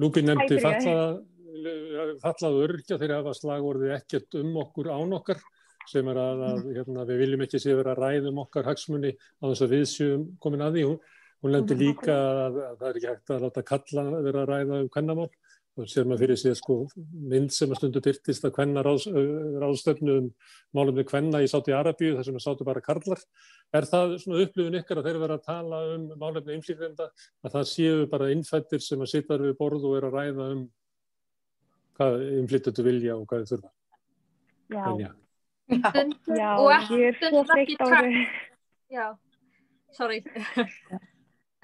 Lúpi nefndi Hæ, byrjaði. fallaða fallað örgja þegar hafa slagorðið ekkert um okkur án okkar sem er að, að hérna, við viljum ekki sé vera að ræða um okkar hagsmunni á þess að við séum komin að því. Hún, hún nefndi líka að, að það er ekki hægt að láta kalla vera að ræða um kvennamál og sér maður fyrir sig sko, mynd sem að stundu byrtist að kvenna ráðs, ráðstöfnu um málum við kvenna í Sáti Arabíu þar sem að sátu bara karlar. Er það svona upplifun ykkar að þeir vera að tala um málefni innflýfenda að það séu bara innfættir sem að sitja við borð og er að ræða um hvað innflytjendur vilja og hvað þau þurfa? Já, Já, og ekki, ég er svo stundum ekki þreytt á takt. þessu. já, sorry.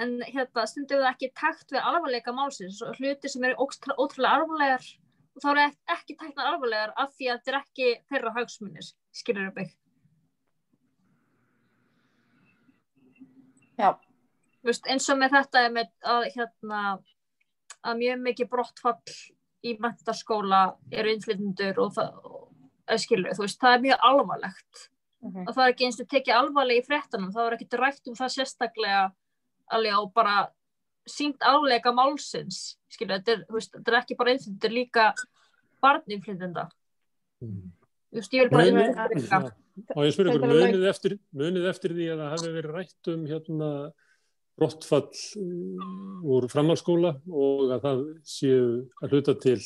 En hérna stundum við ekki takt við alvarleika málsins og hluti sem eru ótrú- ótrúlega alvarlegar og þá eru ek- ekki tæknar alvarlegar af því að þetta er ekki þeirra hagsmunir skilur upp ekki Já, Vist, eins og með þetta er með að, hérna, að mjög mikið brottfall í mentaskóla eru innflytjendur og það og, skilur, þú veist, það er mjög alvarlegt Mhm. og það er ekki eins og tekið alvarlega í fréttanum, það var ekkert rætt um það sérstaklega alveg á bara sínt álega málsins skilur, þetta er, þú veist, þetta er ekki bara innflytjendur líka barninflytjenda Mm. þú veist, ég vil bara innflytjendur já, og ég spyrir ykkur, Þetta er munið eftir, munið eftir því að það hafi verið rætt um hérna brottfall uh, úr framhalskóla og að það séu að hluta til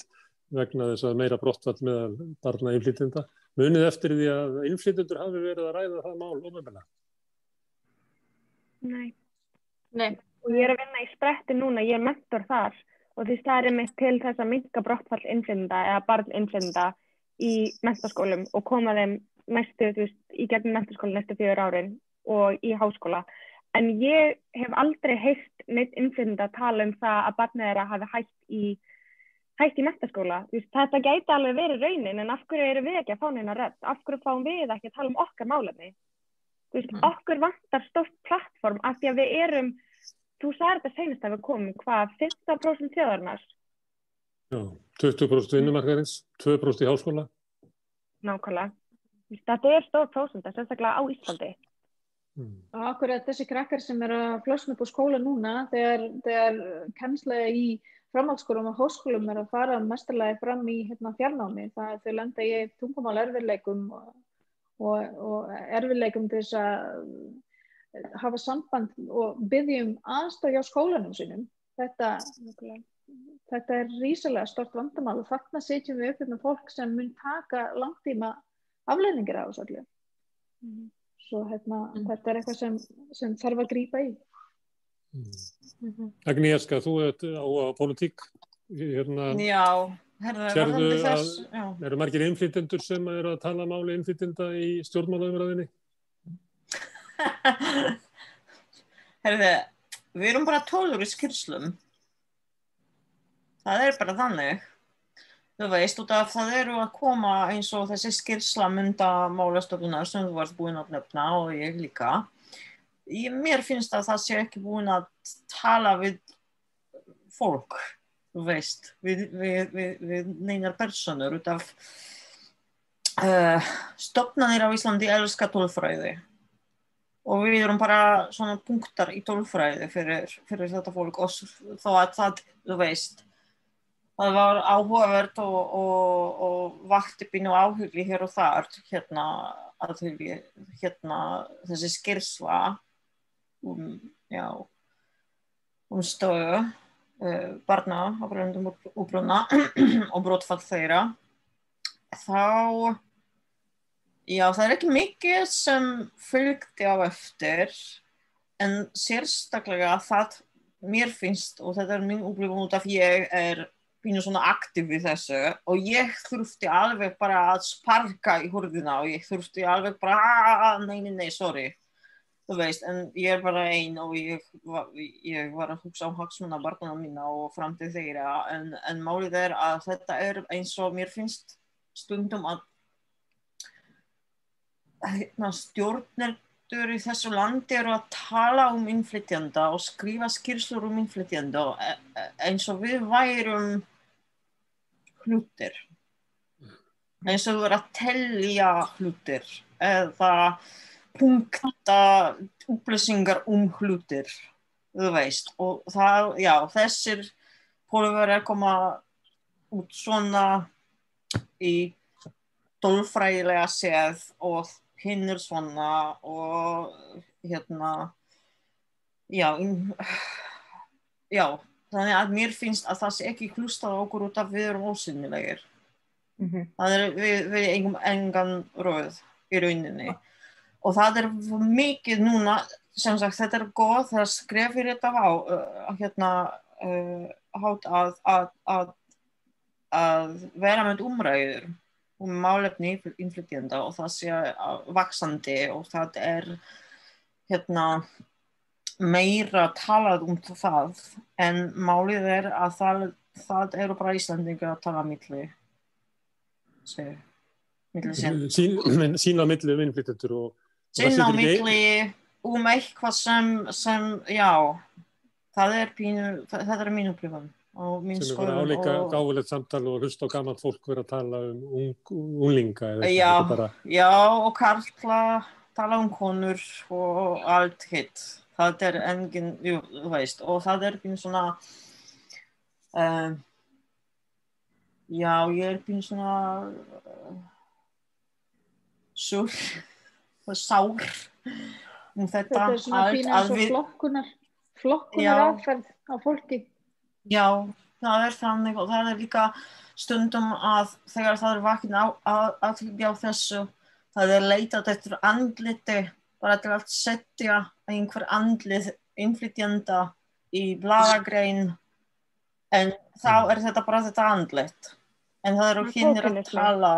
vegna þess að meira brottfall meðal barna innflytjenda. Munið eftir því að innflytjendur hafi verið að ræða það mál ofenbæla. Nei. Nei, og ég er að vinna í spretti núna, ég er mentor þar og því það er einmitt til þess að minka brottfall innflytenda eða barn innflytenda í mentaskólum og koma þeim þú veist, í gegnum mentaskóla næstu fjögur árin og í háskóla. En ég hef aldrei heyrt neitt innflytenda tala um það að barnið þeirra hafi hægt í hægt í mentaskóla. Þetta gæti alveg verið raunin en af hverju eru við ekki að fá neina rödd? Af hverju fáum við ekki að tala um okkar málefni? Þú veist, Mhm. okkur vantar stórt plattform af því að við erum, þú sagði þetta senast að við komum, hvað, 15% þjóðarnar? Já, 20% vinnumarkaðins, 2% í háskóla. Nákvæmlega. Þetta er stór prósenda, sérstaklega á Íslandi. Mm. Og akkur er þessi krakkar sem eru að flosna upp á skóla núna þegar, þegar kennslega í framhaldsskólum og háskólum er að fara mestarlega fram í hérna, fjarnámi. Það er þau lenda í tungumál erfiðleikum og, og, og erfiðleikum til þess að hafa samband og byggja um aðstöð hjá skólanum sínum. Þetta, þetta er rísalega stort vandamál og þarna setjum við upp með fólk sem mun taka langtíma afleðningir á þessu allir. Svo hérna, Mm. þetta er eitthvað sem, sem þarf að grípa í. Mm. Agnieszka, þú ert á, á politík. Hérna, Já, herðu, Sérðu að- þess, já. eru margir innflytjendur sem eru að tala máli innflytjenda í stjórnmálaumræðinni? [laughs] Herðu, við erum bara tólur í skýrslum. Það er bara þannig. Þú veist, út af það eru að koma eins og þessi skýrsla mynda málastofnunar sem þú varst búin að nefna og ég líka. Mér finnst að það sé ekki búin að tala við fólk, veist, við, við, við, við neinar personur út af uh, stofnanir á Íslandi elska tólfræði. Og við erum bara svona punktar í tólfræði fyrir, fyrir þetta fólk og þó að það, þú veist, það var áhugavert og, og, og vakti pínu áhugli hér og þar, hérna, að hérna, þessi skýrsla um, já, um stöðu uh, barna á bröndum úbruna [clears throat] og brotfall þeirra, þá Já, það er ekki mikið sem fylgdi á eftir en sérstaklega það mér finnst og þetta er mín upplifun út af ég er pínu svona aktiv við þessu og ég þurfti alveg bara að sparka í hurðina og ég þurfti alveg bara "Ah, nei, nei, nei, sorry veist, en ég er bara ein og ég ég var að hugsa á hagsmuna barnana mína og framtíð þeirra en, en málið er að þetta er eins og mér finnst stundum að hérna, stjórnendur í þessu landi eru að tala um innflytjanda og skrifa skýrslur um innflytjanda e- e- eins og við værum hlutir. Eins og við erum að tellja hlutir eða punkta upplýsingar um hlutir þú veist og það, já, þessir pólver er koma út svona í tólfræðilega séð og hinn er svona og hérna já, in, já þannig að mér finnst að það sé ekki hlustað okkur út af við erum ósynnilegir það er við, við engum engan röð í rauninni og það er mikið núna sem sagt þetta er góð það skrefir þetta á uh, hérna uh, hát að, að, að, að vera með umræður um málefni innflytjenda og það sé uh, vaksandi og það er hérna meira talað um það en málið er að það, það eru bara Íslandingar að tala milli sig, milli sín. Sín, sín á milli um innflytjendur og sín á milli um eitthvað sem, sem já það er pínu, það, það er mín upplifun og mín sem er skoðun álíka og- gáfulegt samtal og hlusta á gammalt fólk vera að tala um ung, unglinga eða. Já. Þetta bara, Já, og karla tala um konur og allt hitt. Það er engin, jú, þú veist, og það er pínu svona, uh, já, ég er pínu svona uh, sur og sár um þetta, Þetta er svona pínu eins að og við, flokkunar, flokkunar aðferð á fólki. Já, það er þannig og það er líka stundum að þegar það er vakin á, að, að á þessu, það er leitað eftir andliti, bara til að setja einhver andlit innflytjanda í bladagrein, en þá er þetta bara þetta andlit. En það eru er hinnir að tala,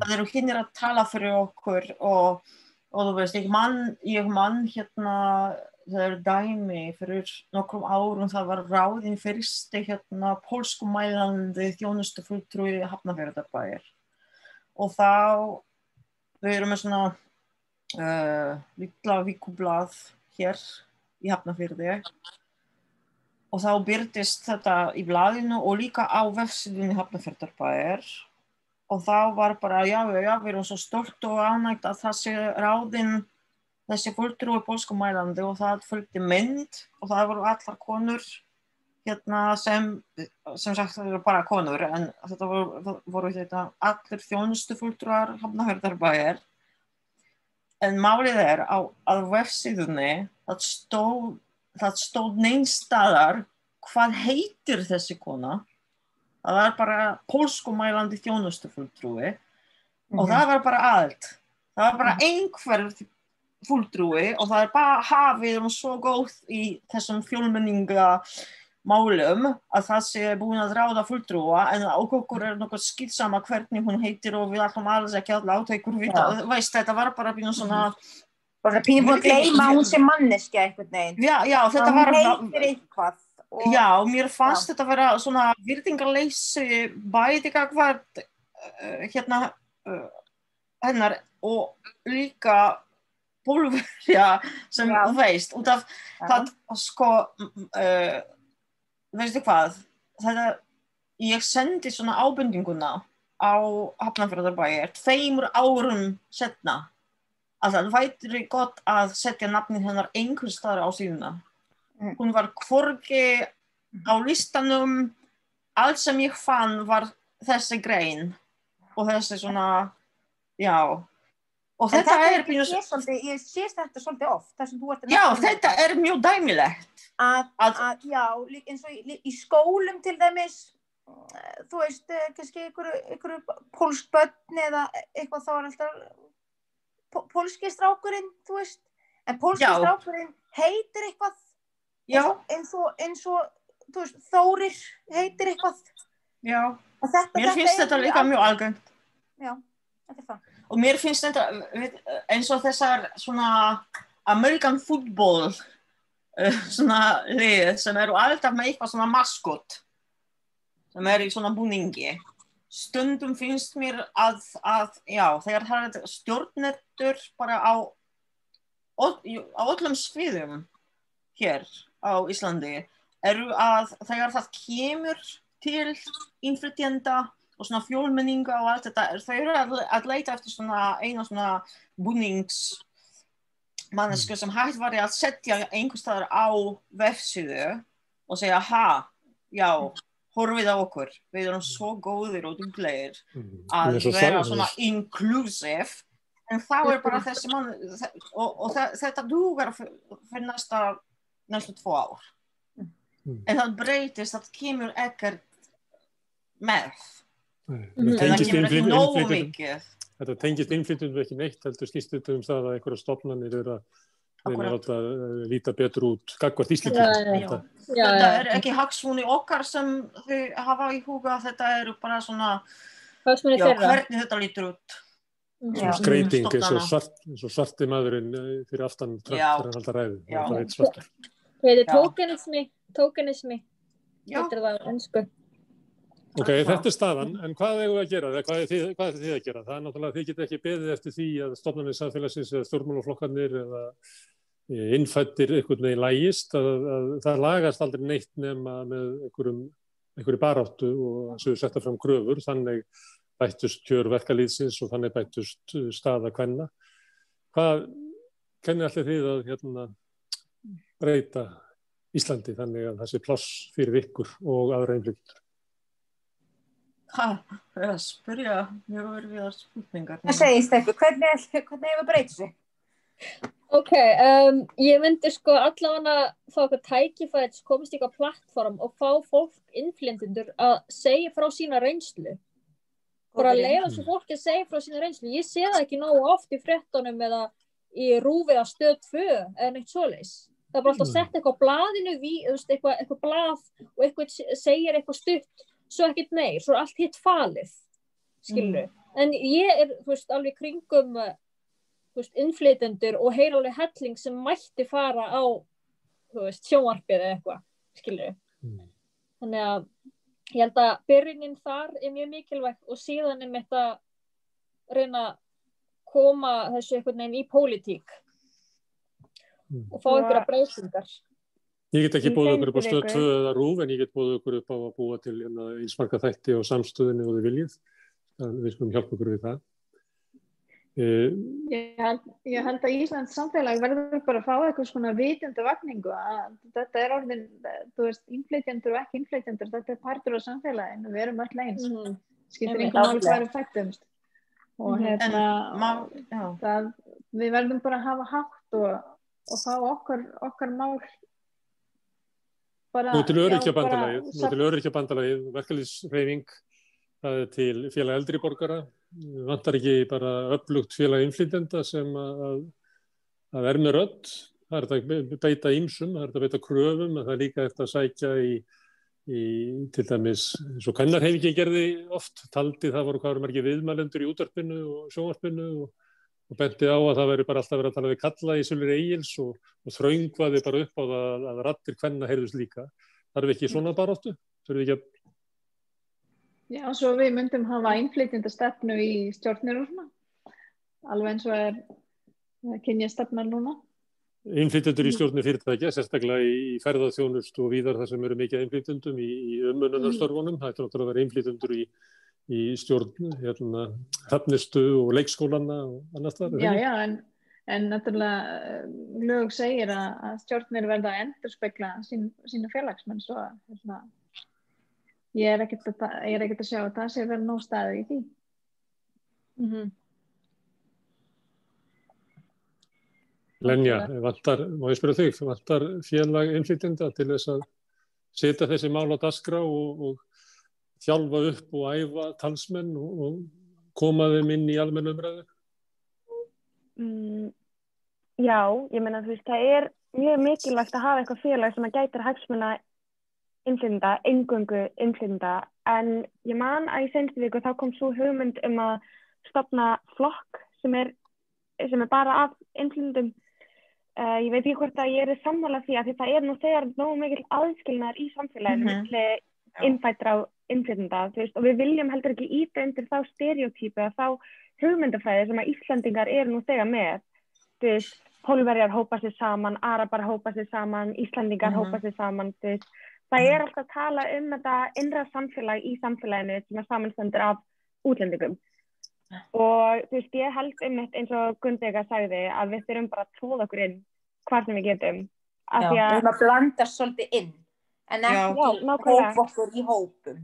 það eru hinnir að tala fyrir okkur og, og þú veist, ég mann, ég mann hérna það er dæmi fyrir nokkrum árum það var ráðin fyrsti hérna pólskumælandi þjónustu fulltrúi Hafnafjörðarbæir og þá við erum með svona uh, litla vikublað hér í Hafnafjörði og þá byrtist þetta í blaðinu og líka á vefsíðunni Hafnafjörðarbæir og þá var bara já, já, já, við erum svo stolt og ánægt að sé ráðin þessi fulltrúi pólskumælandi og það fylgdi mynd og það voru allar konur hérna sem, sem sagt það eru bara konur en þetta voru, voru þetta allir þjónustu fulltrúar hafnahörðarbæjar en málið er á að vefsíðunni það stóð, stóð neinstadar hvað heitir þessi kona það var bara pólskumælandi þjónustu fulltrúi og það var bara allt það var bara einhver fulltrúi og það er bara hafið og svo góð í þessum fjölmenninga málum að það sé búin að ráða fulltrúa en okkur er nokkuð skilsama hvernig hún heitir og við ætlum alls ekki að láta ykkur vita, veist þetta var bara býna svona bara pínum að gleyma hún sé manneskja einhvern veginn. Já, já, þetta var eitthvað og já, mér fannst þetta vera svona virðingarleysi bæði gagvart uh, hérna uh, hennar og líka pólverja sem Já. þú veist út af Já. það sko uh, veistu hvað þetta, ég sendi svona ábendinguna á Hafnarfjörðarbæjar tveimur árum setna að það væri gott að setja nafnið hennar einhver staðar á síðuna. Hún var hvorki á listanum. Allt sem ég fann var þessi grein og þessi svona já. Og En þetta er ég, svolítið, ég sést þetta svolítið oft þar sem þú ert já þetta er mjög dæmilegt. Að, að- að já, eins og í, í skólum til dæmis eh, þú veist, eh, kannski einhverju, pólskbönn eða eitthvað þá er alltaf pó- pólski strákurinn, þú veist. En pólski Já. strákurinn heitir eitthvað eins og, eins og veist, Þórir heitir eitthvað. Þetta, mér finnst er þetta líka mjög algengt. Já, þetta er það og mér finnst þetta eins og þessar svona American football uh, svona lið sem eru alltaf með eitthvað svona maskot sem er í svona búningi. Stundum finnst mér að, að já, þegar það er stjórnendur bara á, á öllum sviðum hér á Íslandi eru að þegar það kemur til innflytjenda og svona fjólmenninga og allt þetta er þau eru að, að leita eftir svona eina svona búnings mannesku sem hægt var að setja einhvers staðar á vefsíðu og segja ha, já horfið á okkur, við erum svo góðir og duglegir að Eins og vera svona inclusive. En þá er bara þessi mann og, og þe- þetta dugar fyr- fyrir næsta næstu tvo ár Mm. en það breytist, það kemur ekkert með Nei, en það tengist kemur ekki nógu mikið Þetta tengist innflytjendum ekki neitt, heldur þetta um það að einhverja stofnanir eru að að uh, líta betur út gagvart já, Þetta- já, þetta já. er ekki hagsmunni okkar sem þau hafa í huga þetta eru bara svona já, hvernig þetta lítur út Mhm. Já. Svona skreiting eins og, svarti maðurinn uh, fyrir aftan Já. þegar hann halda ræðu. Er. Heitir tokenismi, já, heitir það á ennsku. Ok, þetta er staðan, en hvað eigum við að gera? Hvað er þið, hvað er þið að gera? Það er náttúrulega að þið get ekki beðið eftir því að stofnanir samfélagsins eða stjórnmálaflokkarnir eða eh, innfættir einhvern veginn lægist, að, að það lagast aldrei neitt nema með einhverjum, einhverju baráttu og við setja fram gröfur, þannig bættust kjör verkalýðsins og þannig bættust uh, staða kvenna. Hvað, hvernig allir þið að hérna, breyta Íslandi þannig að það sé pláss fyrir ykkur og aðra einflýttur? ha, það er að spyrja mjög verið spurningar Það segist eitthvað, hvernig, er- hvernig hefur breytið sig? Ok, um, ég myndi sko allavega fá eitthvað komast í eitthvað plattform og fá fólk innflyendur að segja frá sína reynslu. Bara að leiða svo fólki að segja frá sína reynslu. Ég sé það ekki nógu oft í fréttunum eða í rúfið að stöð 2 eða neitt svoleiðis. Það bara alltaf að Mm. setja eitthvað á blaðinu, við, þú veist, eitthvað, eitthvað blað og eitthvað segir eitthvað stutt, svo ekkert meir, svo er allt hitt falið, skilur. En ég er, veist, alveg kringum veist, innflytendur og heyra alveg helling sem mætti fara á sjónvarpið eða eitthvað, skilur Mm. Þannig að ég held að byrjunin þar er mjög mikilvægt og síðan er mitt að reyna að koma þessu einhvern veginn í pólitík Mm. Og fá einhverja breytingar. Ég get ekki búið okkur upp á stöð viku. 2 eða rúf en ég get búið okkur upp á að búa til hérna, einsmarka þætti og samstöðinu og þið viljið. Við skulum hjálpa okkur við það. Uh, Ég held, ég held að Íslands samfélag verður bara að fá eitthvað svona vitundu vakningu að þetta er orðin, þú veist, innflytjendur og ekki innflytjendur, þetta er partur á samfélaginu, við erum öll eins, Mm -hmm. skiptir Einmitt, einhvern hvað er fættumst og hérna, Má, já. það, við verðum bara að hafa hátt og, og fá okkar, okkar mál bara, Nú til já, öryrkja bara bandalagið, nú til öryrkja bandalagið, verkalýsreyfing, það er til félag eldri borgara, vantar ekki bara öflugt félag innflytenda sem að, að- er með rödd, það er þetta að beita ímsum, það er þetta að beita kröfum, það er líka eftir að sækja í, í til dæmis, eins og kannarhefingi gerði oft, taldi það voru hvað eru margir viðmælendur í útvarpinu og sjónvarpinu og, og benti á að það veri bara alltaf verið að tala við kalla í Sölur Egils og, og þraungvaði bara upp á það að, að rattir hvenna heyrðust líka. Þarf ekki svona baróttu? Þurfum við ekki að Já, svo við myndum hafa innflytjenda stefnu í stjórnir og svona, alveg eins og er kynja stefna núna. innflytjendur í stjórnir fyrirtækja, sérstaklega í ferðarþjónust og víðar þar sem eru mikið innflytjendum í, í umönunarstörfunum. Það er náttúrulega að vera innflytjendur í, í stjórn, hérna, hafnistu og leikskólana og annars þar. Já, já, en, en náttúrulega eh, lög segir að, að stjórnir verða að endurspegla sín, sína félagsmenn svo að hérna, ég er ekkert að, ég er ekkert að sjá að það sé verið nóg staðið í því. Mm -hmm. Lenja, vantar, má ég spyrja þig, vantar félag innflytjenda til þess að setja þessi mál á daskra og, og þjálfa upp og æfa talsmenn og, og koma þeim inn í almennu umræðu? Mm, já, ég meina þú veist, það er mjög mikilvægt að hafa eitthvað félag sem að gætir hagsmuna innflytenda, engöngu innflytenda, en ég man að í senstu viku þá kom svo hugmynd um að stopna flokk sem er, sem er bara af innflytendum. Uh, ég veit ekki hvort að ég er sammála því að því það er nú þegar nógu mikil aðskilnar í samfélaginu Mhm. milli innfættra á veist, og við viljum heldur ekki íta undir þá stereotypu að þá hugmyndafræði sem að Íslandingar eru nú þegar með þú veist, pólverjar hópa sér saman arabar hópa sér saman, Íslandingar Mhm. hópa sér saman, þú veist. Það er alltaf að tala um þetta innra samfélag í samfélaginu sem að samanstendur af útlendingum. Og þú veist, ég held um eins og Gundega sagði að við þurfum bara að tróða okkur inn hvar sem við getum. Af Já, því við að erum að blanda svolítið inn en ekki Já, nákvæmlega. hópa okkur í hópum.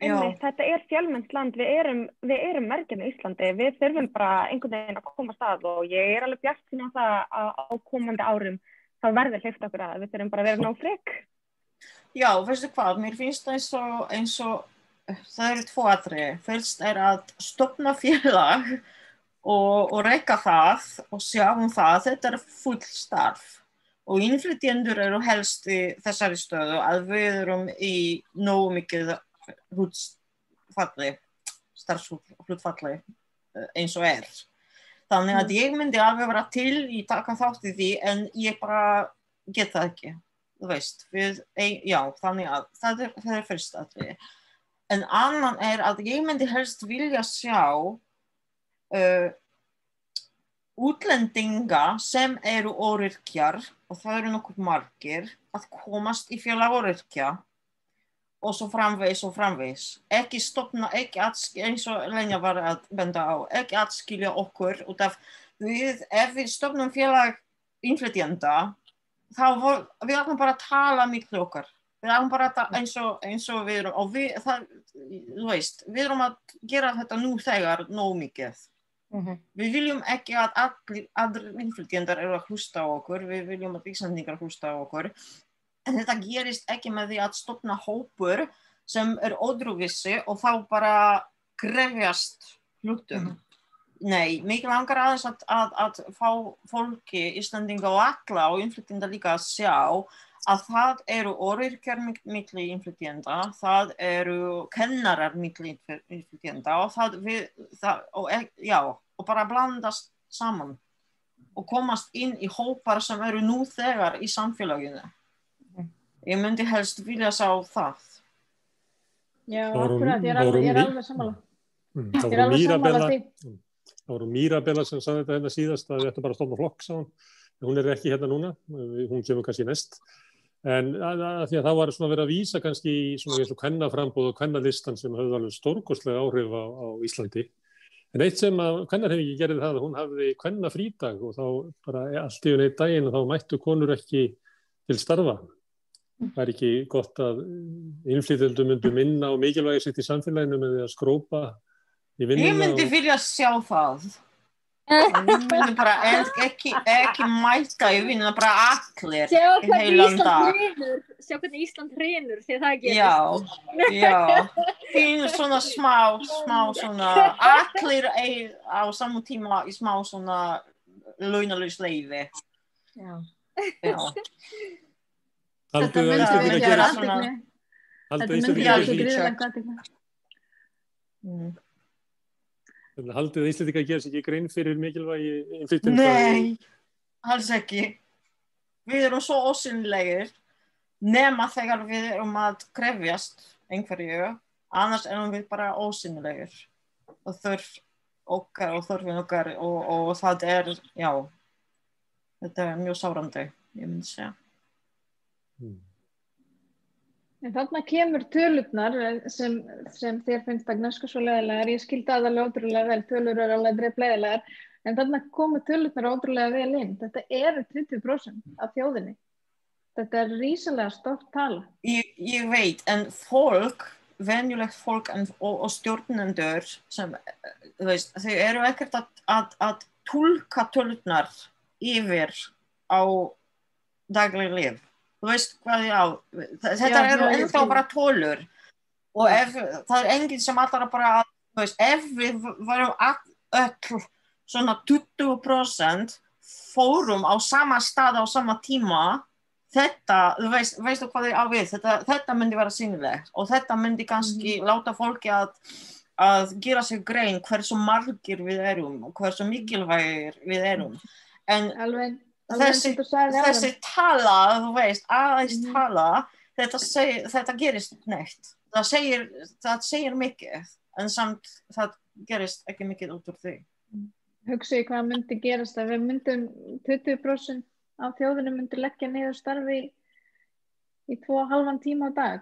Einmitt, þetta er fjölmennt land, við erum, við erum merkjum í Íslandi, við þurfum bara einhvern veginn að koma að stað og ég er alveg bjart sína á það að á komandi árum þá verður hleyft okkur að við þurfum bara að vera nóg frikk. Já, veistu hvað, mér finnst það eins og, eins og það eru tvo aðri. Fyrst er að stopna félag og, og reyka það og sjá um það, þetta er full starf. Og innflytjendur eru helst í þessari stöðu að við erum í nógu mikið hlutfalli, starfshlutfalli eh, eins og er. Þannig að ég myndi alveg vera til í taka þátt í því en ég bara get það ekki. Þú veist, við, ein, já, þannig að það er, það er fyrst aðrið. En annan er að ég myndi helst vilja sjá uh, útlendinga sem eru oryrkjar og það eru nokkur margir að komast í félag oryrkja og svo framvegis og framvegis. Ekki stopna, ekki atskilja, eins og Lenja var að benda á, ekki atskilja okkur út af við, ef við stopnum félag innflytjenda, þá vor, við ætlum bara að tala miklu okkar. Við ætlum bara að tala eins og, eins og við erum, og við, það, þú veist, við erum að gera þetta nú þegar nóg mikið. Mhm. Við viljum ekki að allir, allir innflytjendar eru að hlusta á okkur, við viljum að Íslandingar hlusta á okkur, en þetta gerist ekki með því að stopna hópur sem er ódrúvissi og þá bara krefjast hlutum. Nei, mikið langar aðeins að, að, að fá fólki, Íslandinga og alla og innflytjenda líka að sjá að það eru orðirkjar miklu innflytjenda, það eru kennarar miklu innflytjenda og það við, það, og, e- já, og bara blandast saman og komast inn í hópar sem eru nú þegar í samfélaginu. Ég myndi helst vilja sá það. Já, akkurat, ég er alveg, er alveg sammála. Mm, Ég Það er voru alveg sammála Mírabella, því. það voru Mírabella sem sagði þetta hérna síðast að við ættum bara að stofna flokk, sá hún. Hún er ekki hérna núna, hún kemur kannski næst. En að, að því að það var svona verið að vísa kannski í svona eins og kvennalistan sem höfðu alveg stórkostlega áhrif á, á Íslandi. En eitt sem að kvennarhefingi gerði það að hún hafði kvennafrídag og þá bara allt í unni daginn og þá mættu konur ekki til starfa. Það er ekki gott að innflytjaldum myndu minna og mikilvægi sitt í samfélaginu með því að skrópa í Ég vinnuna. myndi og- vilja sjá það. Ég bara ekki, ekki mæta í vinnuna, bara allir Sjá í hvernig Ísland hrinur, sjá hvernig Ísland hrinur þegar það gerist. Já, já. Fín svona smá, smá svona, allir ei, á saman tíma í smá svona launalus leiði. Já. Já. Þetta að myndi athygli. svona- Haldið Þetta að myndi Íslendingar vekja reality geri- gríðarlega check. athygli. Mm. haldið að gera sér ekki grein fyrir mikilvægi innflytjenda. Nei, alls ekki. Við erum svo ósynlegir nema þegar við erum að krefjast einhverju, annars erum við bara ósynlegir og þurf okkar og þurfin okkar og, og það er, já, þetta er mjög sárandi, ég myndi segja. Mm. En þarna kemur tölurnar sem, sem þér finnst að gnösku svo leðilegar. Ég skildi aðalega ótrúlega vel, tölur eru alveg dreif leðilegar. En þarna komu tölurnar ótrúlega vel inn. Þetta eru 20% af þjóðinni. Þetta er rísalega stórt tala. Ég, ég veit, en fólk, venjulegt fólk en, og, og stjórnendur sem, eh, veist, þau eru ekkert að, að, að tólka tölurnar yfir á dagleg lif. Þú veist hvað ég á, þetta Já, eru ennþá bara tölur. Og ef, það er enginn sem allar að bara, að, þú veist, ef við varum öll svona 20% fórum á sama stað á sama tíma þetta, þú veist, veistu hvað ég á við? Þetta, þetta myndi vera sýnilegt. Og þetta myndi kannski láta fólki að að gera sig grein hversu margir við erum og hversu mikilvægir við erum. En Alveg, Þessi- þessi tala, þú veist, aðeins Mhm. tala þetta, seg, þetta gerist neitt það segir, það segir mikið en samt það gerist ekki mikið út úr því Hugsaði hvað myndi gerast að við myndum 20% af þjóðinu myndi leggja niður starfi í, í tvo og halvan tíma á dag.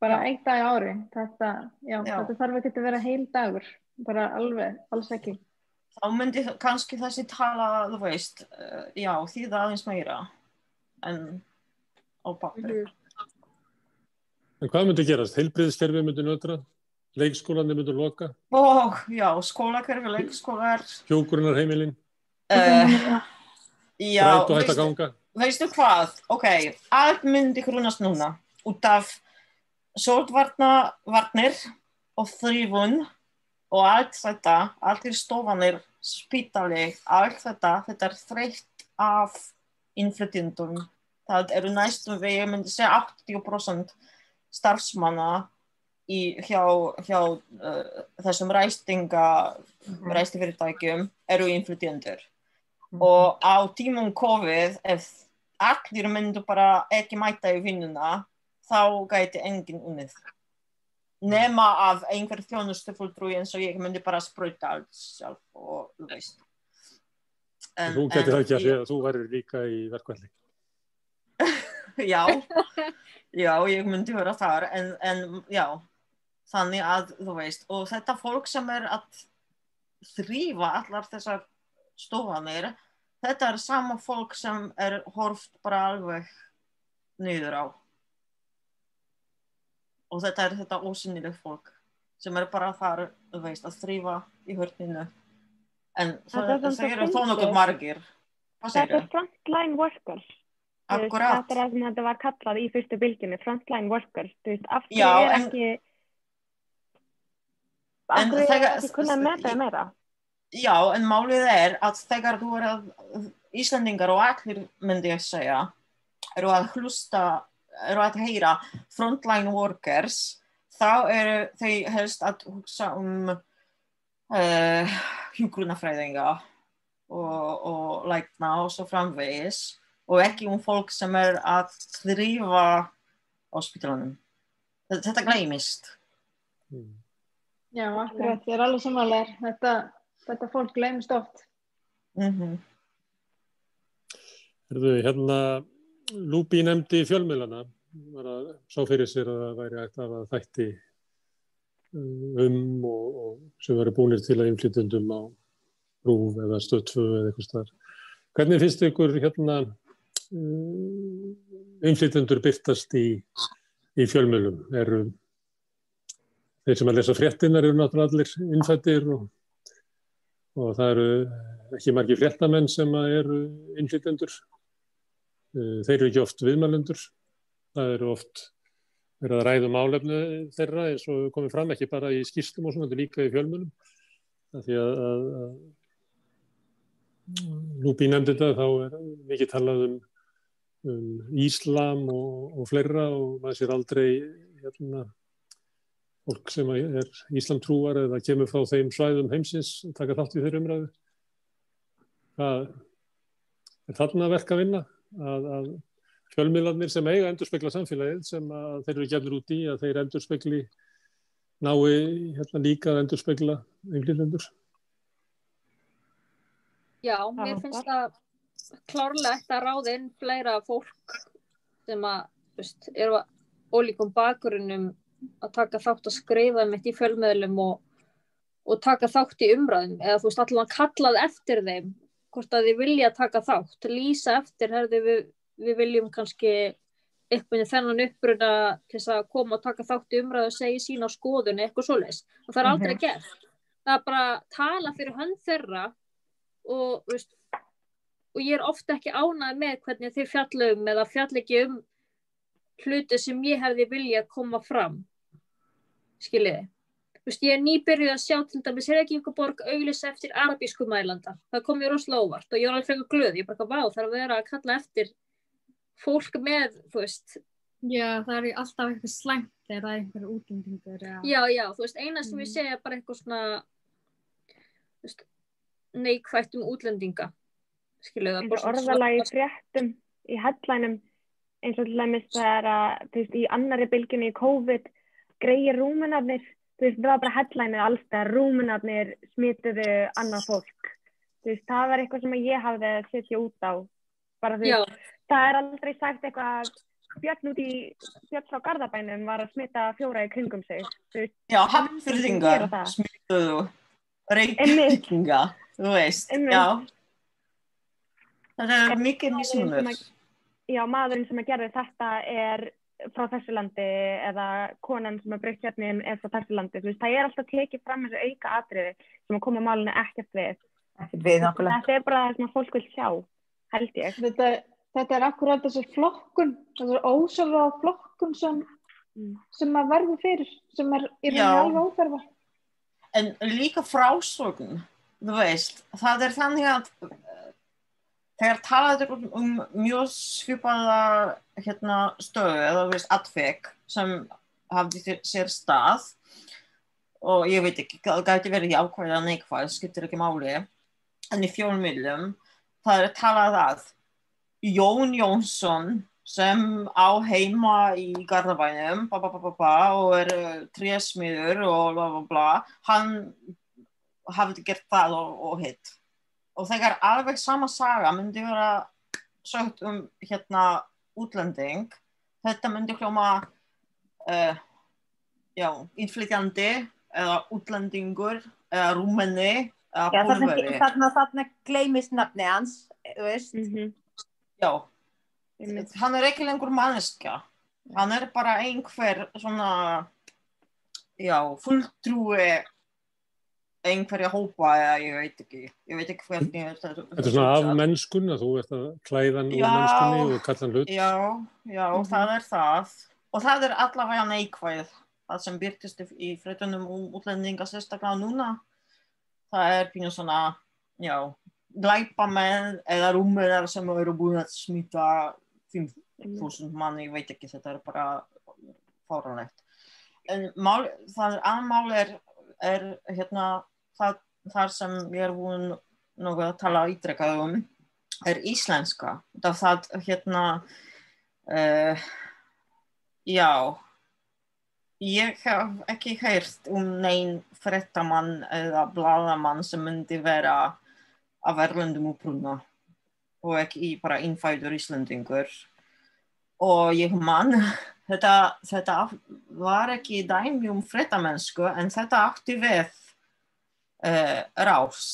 Bara Já. eitt dag ári. Þetta, já, Já. þetta þarf ekki að vera heil dagur. Bara alveg, alls ekki. Þá myndi kannski þessi tala, þú veist uh, já, þýða aðeins meira en á papir En hvað myndi gerast? Heilbriðskerfi myndi nötra, leikskólandi myndi loka, og já, skólakerfi, leikskólar. Hjókurunarheimilin, uh, já, rætu hætt að veistu, ganga. veistu hvað? Ok, allt myndi grunast núna út af sótvarnir og þrýfun og allt þetta, allir stofanir, spítali, allt þetta, þetta er þreytt af innflytjendum. Það eru næstum við, ég myndi segja 80% starfsmanna í, hjá, hjá uh, þessum ræstinga, ræstifyrirtækjum eru innflytjendur. Og á tímum COVID, ef allir myndu bara ekki mæta í vinnuna, þá gæti enginn unnið. Nema af einhver þjónustufulltrúi eins og ég myndi bara sprauta allt sjálf og þú veist. En- Þú getur það ekki að segja að þú væri líka í verkvæli. [laughs] [laughs] Já, já, ég myndi vera þar, en, en já, þannig að, þú veist, og þetta fólk sem er að þrýfa allar þessar stofanir, þetta er sama fólk sem er horft bara alveg niður á. Og þetta er þetta ósynileg fólk sem er bara þar, þú veist, að þrýfa í hörninu. En það, eru þó nokkuð margir. Þetta er frontline workers. Akkurat. Þetta er það sem þetta var kallað í fyrstu bylginni, frontline workers. Þú veist, af hverju er en- ekki, af hverju er ekki kunna meta það meira? Já, en málið er að þegar þú er að Íslandingar og allir myndi ég segja eru að hlusta, eru að heyra frontline workers þá eru þau helst að hugsa um uh, hjúgrunafræðinga og, og lækna og svo framvegis og ekki um fólk sem er að þrýfa á spítalunum. Þetta, gleymist. Mm. Já, akkurat, ég er alveg samanlegar. Þetta, þetta fólk gleymist oft. Mm Herðu, hérna, Lúbi nefndi fjölmiðlana, sá fyrir sér að það væri að hafa þætti um og, og sem verið búinir til að innflytjandum á rúf eða stöðtfu eða eitthvað starf. Hvernig finnst ykkur hérna innflytjandur byrtast í, í fjölmiðlum? Eru þeir sem að lesa fréttinar eru náttúrulega allir innfættir og, og það eru ekki margi fréttamenn sem eru innflytjandur. Þeir eru ekki oft viðmælendur. Það eru oft verið að ræða um álefnu þeirra eins og komið fram ekki bara í skýrstum og svona, þetta er líka í fjölmunum. Því að, að, að Lúbi nefndi þetta, þá er mikið talað um, um Íslam og, og fleira og maður sér aldrei hérna, fólk sem er Íslamtrúar eða kemur frá þeim svæðum heimsins taka þátt í þeirra umræðu. Það er þarna verk að vinna að, að fjölmiðlarnir sem eiga að endurspegla samfélagið sem þeir eru gefnir út í að þeir endurspegli nái hérna, líka að endurspegla einhverjum Já, mér finnst það klárlegt að ráða inn fleira fólk sem að, veist, eru að ólíkum bakgrunnum að taka þátt að skrifa mitt í fjölmiðlum og, og taka þátt í umræðum. Eða þú veist allavega kallað eftir þeim hvort að þið vilja taka þátt, lýsa eftir, herði við, við viljum kannski eitthvað þennan uppruna til þess að koma og taka þátt í umræðu og segja sína skoðun eitthvað svoleiðis og það er aldrei Mhm. gert. Það er bara að tala fyrir hönd þeirra og, veist, og ég er ofta ekki ánægð með hvernig þeir fjalla um eða fjalla ekki um hluti sem ég hefði vilja koma fram skiljiði Vist, ég er nýbyrjuð að sjá til dæmis er ekki einhver borg auglýsa eftir arabísku mælanda það kom mér rosalega óvart og ég var alveg frekar glöð ég bara, vá, það er að vera að kalla eftir fólk með, þú veist Já, það er alltaf eitthvað það er einhver útlendingur. Já. já, já, þú veist, eina sem ég Mhm. segja er bara eitthvað svona neikvætt um útlendinga skiljuði það orðalagi í fréttum í headlineum eins og til dæmis það er að þú veist, í annari bylginni í COVID greiði rúmunarnir þú veist, það var bara headlineið allstað rúmunarnir smituðu annað fólk þú veist, það var eitthvað sem ég hafði að setja út á bara þú já, veist, það er aldrei sagt eitthvað að Björn út í Björn frá Garðabænum var að smita fjóra í kringum sig þú veist, Já, það. smituðu reykinga, þú veist, Einmitt. já. Það er mikið mismunur. já, maðurinn sem að gerði þetta er frá þessu landi eða konan sem að breytt hérna er frá þessu landi, veist, það er alltaf tekið fram þessu auka atriði sem að koma málinu ekkert við. Ekkert við. Þetta er bara það sem að fólk vil sjá, held ég. Þetta, þetta er akkurat þessi flokkun, þessi ósálfa flokkun sem, Mm. sem að verði fyrir, sem er í Já. rauninni alveg óþarfa. En líka frásögn, þú veist, það er þannig að þegar talaður um, um mjög svipaða hérna, stöðu eða veist, atvek sem hafði sér stað og ég veit ekki, það gæti verið jákvæða neikvæð, skiptir ekki máli, en í fjólmiðlum það er talað að Jón Jónsson sem á heima í Garðabænum ba, ba, ba, og er uh, trésmiður og bla bla bla hann hafði gert það og, og hitt og þegar alveg sama saga myndi vera sögt um hérna útlending þetta myndi hljóma uh, já, innflytjandi eða útlendingur eða rúmenni eða pólveri þarna, þarna gleymist nafni hans. Mm já, hann er ekki lengur manneskja. Hann er bara einhver svona já, fulltrúi einhverja hópa eða ég veit ekki. Ég veit ekki hvernig þetta Þetta er svona af mennskun að þú ert að klæðan úr Já. mennskunni og kalla hann hlut. já, já, það er það. Og það er allavega neikvæð það sem byrtist í- fréttunum um útlendinga sérstaklega núna. Það er pínu svona já, glæpamenn eða rúmur sem eru búin að smita 5.000 mann, ég veit ekki, þetta er bara fáranlegt en mál, það er aðmál er, er hérna það, þar sem ég er búin nokkuð að tala ítrekkað um er íslenska. Það, það hérna, uh, já, ég hef ekki heyrt um neinn frettamann eða bladamann sem myndi vera af erlendum uppruna og ekki bara innfæður Íslandingur. Og ég mann, [laughs] þetta, þetta var ekki dæmi um frettamennsku en þetta átti við rás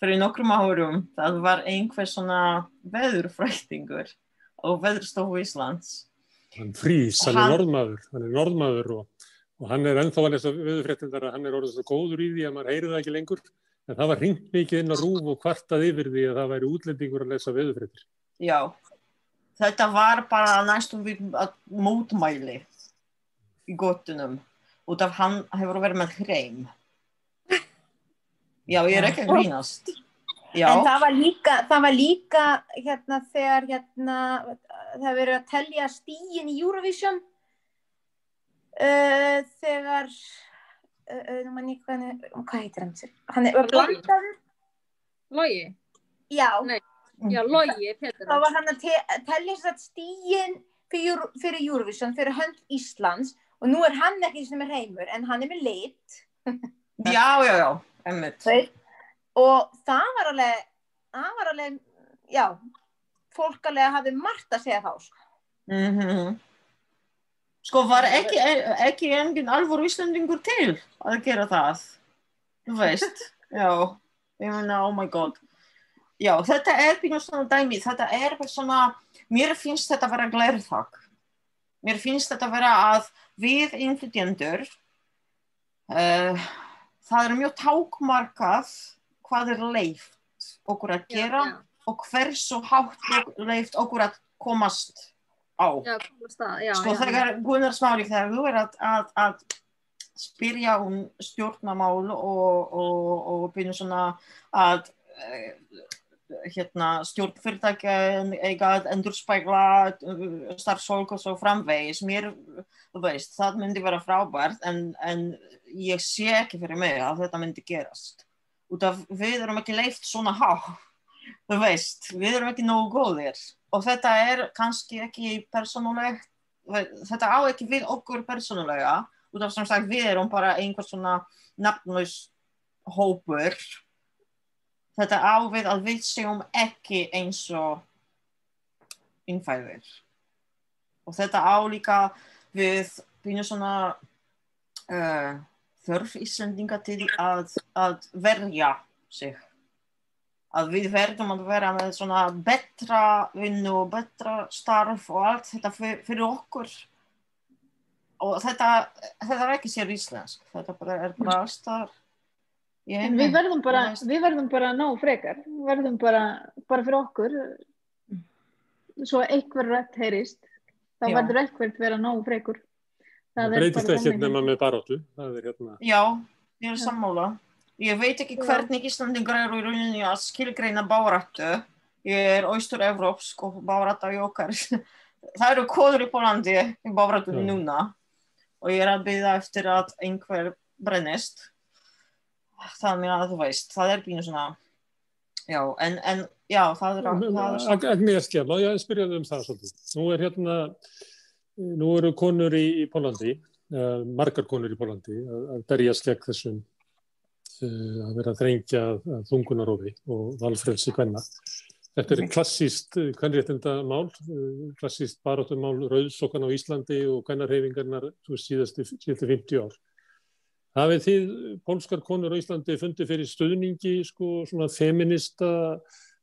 fyrir nokkrum árum það var einhver svona veðurfrættingur á veðurstofu Íslands Hann frýs, hann er norðmaður, hann er norðmaður og, og hann er ennþá að lesa viðfréttindar að hann er orðið svo góður í því að maður heyri það ekki lengur en það var hringt mikið inn á rúf og kvartað yfir því að það væri útlendingur að lesa viðfréttir. Já, þetta var bara næstum við mótmæli í gotunum út af hann hefur verið með hreim. Já, ég er ekki að grínast. Já. En það var líka, það var líka hérna þegar hérna, það verið að telja stíin í Eurovision uh, þegar, uh, uh, nú mann ekki hvað, hvað heitir hann sér? Hann er blandaður? Logi? Já. Nei, já, Logi, Petur. Það var hann að te telja þess að stíin fyrir, fyrir Eurovision, fyrir hönd Íslands og nú er hann ekki sem er heimur en hann er með lit. já, já, já. Og það var alveg, það var alveg, já, fólk alveg hafði margt að segja þá, sko. Mm -hmm. Sko var ekki, ekki engin alvor Íslandingur til að gera það, þú veist, [laughs] já, ég meina, oh my god. Já, þetta er býnum svona dæmi, þetta er svona, mér finnst þetta að vera glerþak. Mér finnst þetta að vera að við innflytjendur, uh, það er mjög tákmarkað hvað er leift okkur að gera já, já. og hversu hátt leift okkur að komast á. Já, komast að, sko þegar Gunnar Smári þegar þú er að, að, að spyrja um stjórnamál og, og, og byrja svona að eh, hérna, stjórnfyrirtækja eiga að endurspækla starfsfólk og svo framvegis. Mér, þú veist, það myndi vera frábært en, en ég sé ekki fyrir mig að þetta myndi gerast. Út af við erum ekki leift svona há þú veist, við erum ekki nógu góðir. Og þetta er kannski ekki persónulegt þetta á ekki við okkur persónulega. Út af sem sagt við erum bara einhver svona nafnlaus hópur þetta á við að við séum ekki eins og innfæðir. Og þetta á líka við býnum svona uh, þörf Íslandinga til að, að verja sig. Að við verðum að vera með svona betra vinnu og betra starf og allt þetta fyr, fyrir okkur. Og þetta, þetta er ekki sér íslensk þetta er bara allstar En við verðum bara, við verðum bara ná frekar, við verðum bara, bara fyrir okkur, svo einhver rætt heyrist, þá Já. verður eitthvað vera ná frekur. Það breytist ekki nema með baróttu. Það er hérna. Já, ég er sammála. Ég veit ekki hvernig Íslandingar eru í rauninni að skilgreina bárættu. Ég er austur-evrópsk og bárætta í okkar. [laughs] Það eru konur í Pólandi í bárættunni Já. núna og ég er að byggja eftir að einhver brennist. Þannig að þú veist, það er bínu svona, já, en, en já, það er, svona, Ag- Agnieszka, má ég spyrja um það svolítið. Nú er hérna, nú eru konur í, í Pólandi, uh, margar konur í Pólandi að, að berjast gegn þessum uh, að vera að þrengja þungunarofi og valfrelsi kvenna. Þetta er klassíst kvennréttindamál, uh, klassíst barátumál rauðsokkan á Íslandi og kvennarhefingarnar síðastu 50 ár. Hafið þið pólskar konur á Íslandi fundið fyrir stöðningi sko, svona feminista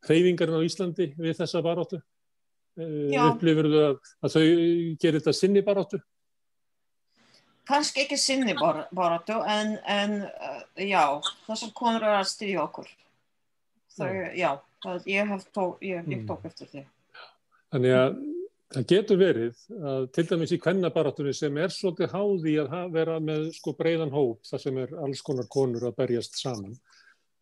hreyfingarinn á Íslandi við þessa baráttu? Já. Upplifur þau að, að þau gerir þetta sinni baráttu? kannski ekki sinni bar- baráttu, en, en uh, já, þessar konur eru að styðja okkur. Þau, já, það, ég tók, ég, ég Mm. tók eftir því. Þannig að það getur verið að til dæmis í kvennabaráttunni sem er svolítið háði að vera með sko breiðan hóp þar sem er alls konar konur að berjast saman.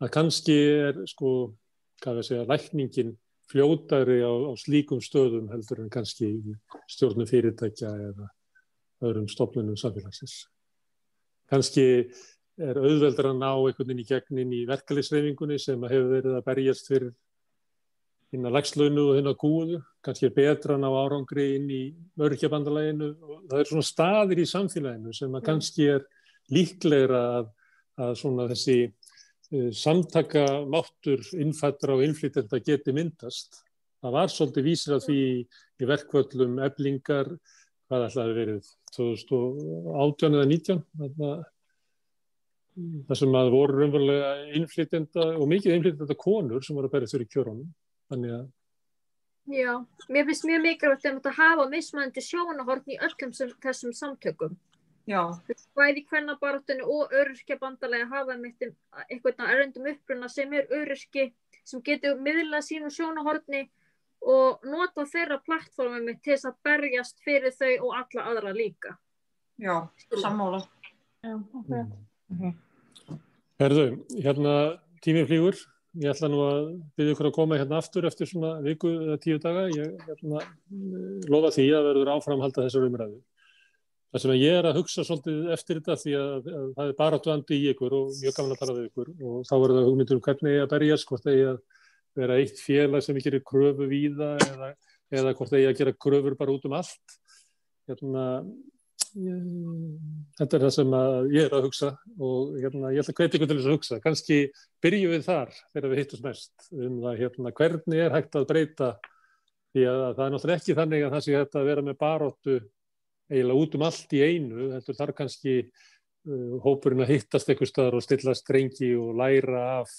Að kannski er sko, hvað við segja, lækningin fljótari á, á slíkum stöðum heldur en kannski í stjórnum fyrirtækja eða öðrum stofnunum samfélagsins. Kannski er auðveldur að ná einhvern veginn í gegnin í verkefliðsreifingunni sem hefur verið að berjast fyrir hinn að lagslaunu og hinn að kúðu, kannski er betra ná árangri inn í örkjabandalæginu og það er svona staðir í samfélaginu sem að kannski er líklegra að, að svona þessi uh, samtaka máttur innfættra og innflytenda geti myndast. Það var svolítið vísir að því í verkvöldum eblingar, hvað ætlaði verið 2018 eða 19, þannig að þar sem að voru raunverulega innflytjenda og mikið innflytjenda konur sem voru að berja þurri kjörunum þannig að Já, mér finnst mjög mikilvægt að hafa mismændi sjónahorn í öllum sem, þessum samtökum Já, bæði kvennabaráttinu og öryrkja bandalega hafa mitt eitthvað erendum uppruna sem er öryrki sem getur miðlað sínu sjónahorni og nota þeirra plattformum mitt til þess að berjast fyrir þau og alla aðra líka já, sammála. Já, ok. Herðu, hérna tímið flýgur. Ég ætla nú að byrja ykkur að koma hérna aftur eftir svona viku eða tíu daga. Ég hérna, eh, lofa því að verður áframhalda þessar umræðu. Það sem ég er að hugsa svolítið eftir þetta því að, að það er bara andi í ykkur og mjög gaman að tala við ykkur og þá er það hugmyndur um hvernig ég að berjast, hvort ég að vera eitt félag sem ekki er kröfu víða eða, eða hvort ég að gera kröfur bara út um allt. Hérna, þetta er það sem ég er að hugsa og hérna, ég ætla að hvetja ykkur til þess að hugsa. Kannski byrju við þar þegar við hittum mest um það hérna, hvernig er hægt að breyta því að það er náttúrulega ekki þannig að það sé hægt að vera með baróttu eiginlega út um allt í einu heldur þar kannski uh, hópurinn að hittast eitthvað staðar og stilla strengi og læra af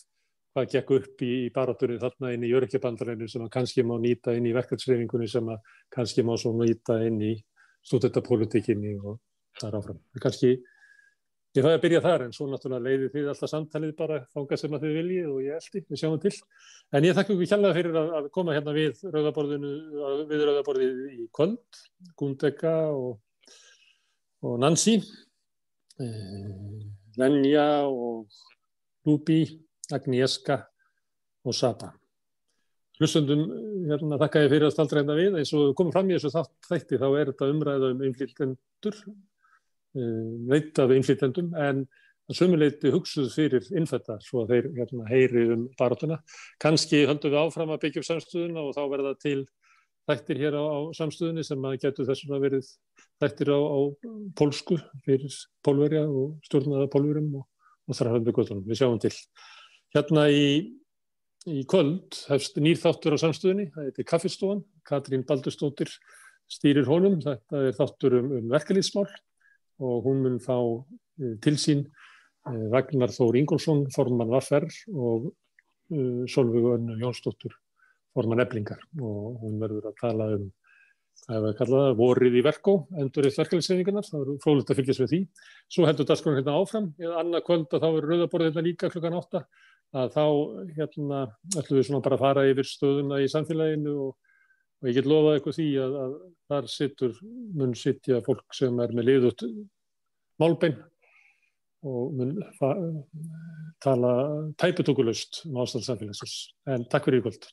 hvað gekk upp í, í baróttunni þarna inn í jörgjabandaræðinu sem kannski má nýta inn í verkefnsreifingunni sem kannski má svo nýta inn í stúdentapolitikinni og það er áfram. Kanski, ég fæði að byrja þar en svo náttúrulega leiði þið alltaf samtalið bara þánga sem að þið viljið og ég eldi, við sjáum til. En ég þakka ykkur kjallaði fyrir að, að koma hérna við rauðaborðið í Kvöld, Gundega og, og Nancy, eh, Lenja og Lubi, Agnieszka og Sata hlustundum hérna, þakka ég fyrir að staldra hérna við eins og komum fram í þessu þætti þá er þetta umræða um innflýtendur veit af innflýtendum en sömuleiti hugsuð fyrir innfætta svo að þeir hérna, heyri um barátuna. Kanski höldum við áfram að byggja upp samstöðuna og þá verða til þættir hér á, á samstöðunni sem að getur þessum að verið þættir á, á pólsku fyrir pólverja og stjórnaða pólverum og, og þar hafum við gotunum. Við sjáum til. Hérna í í kvöld hefst nýr þáttur á samstöðunni, það heitir Kaffistofan, Katrín Baldurstóttir stýrir honum, þetta er þáttur um, um verkefliðsmál og hún mun fá uh, til sín uh, Ragnar Þór Ingólfsson, formann Vaffer og uh, Solveig Önnu Jónsdóttur, formann Eblingar og hún verður að tala um hvað er að kalla það, vorið í verko, endur eitt verkefliðsreiningarnar, það eru frólitt að fylgjast með því. Svo heldur dagskonum hérna áfram, eða annað kvöld að þá eru rauðaborðið hérna líka klukkan átta að þá hérna ætlum við svona bara að fara yfir stöðuna í samfélaginu og, og ég get lofað eitthvað því að, að þar sittur, mun sittja fólk sem er með liðut málbein og mun tala tæputókulust um ástand samfélagsins. En takk fyrir í kvöld.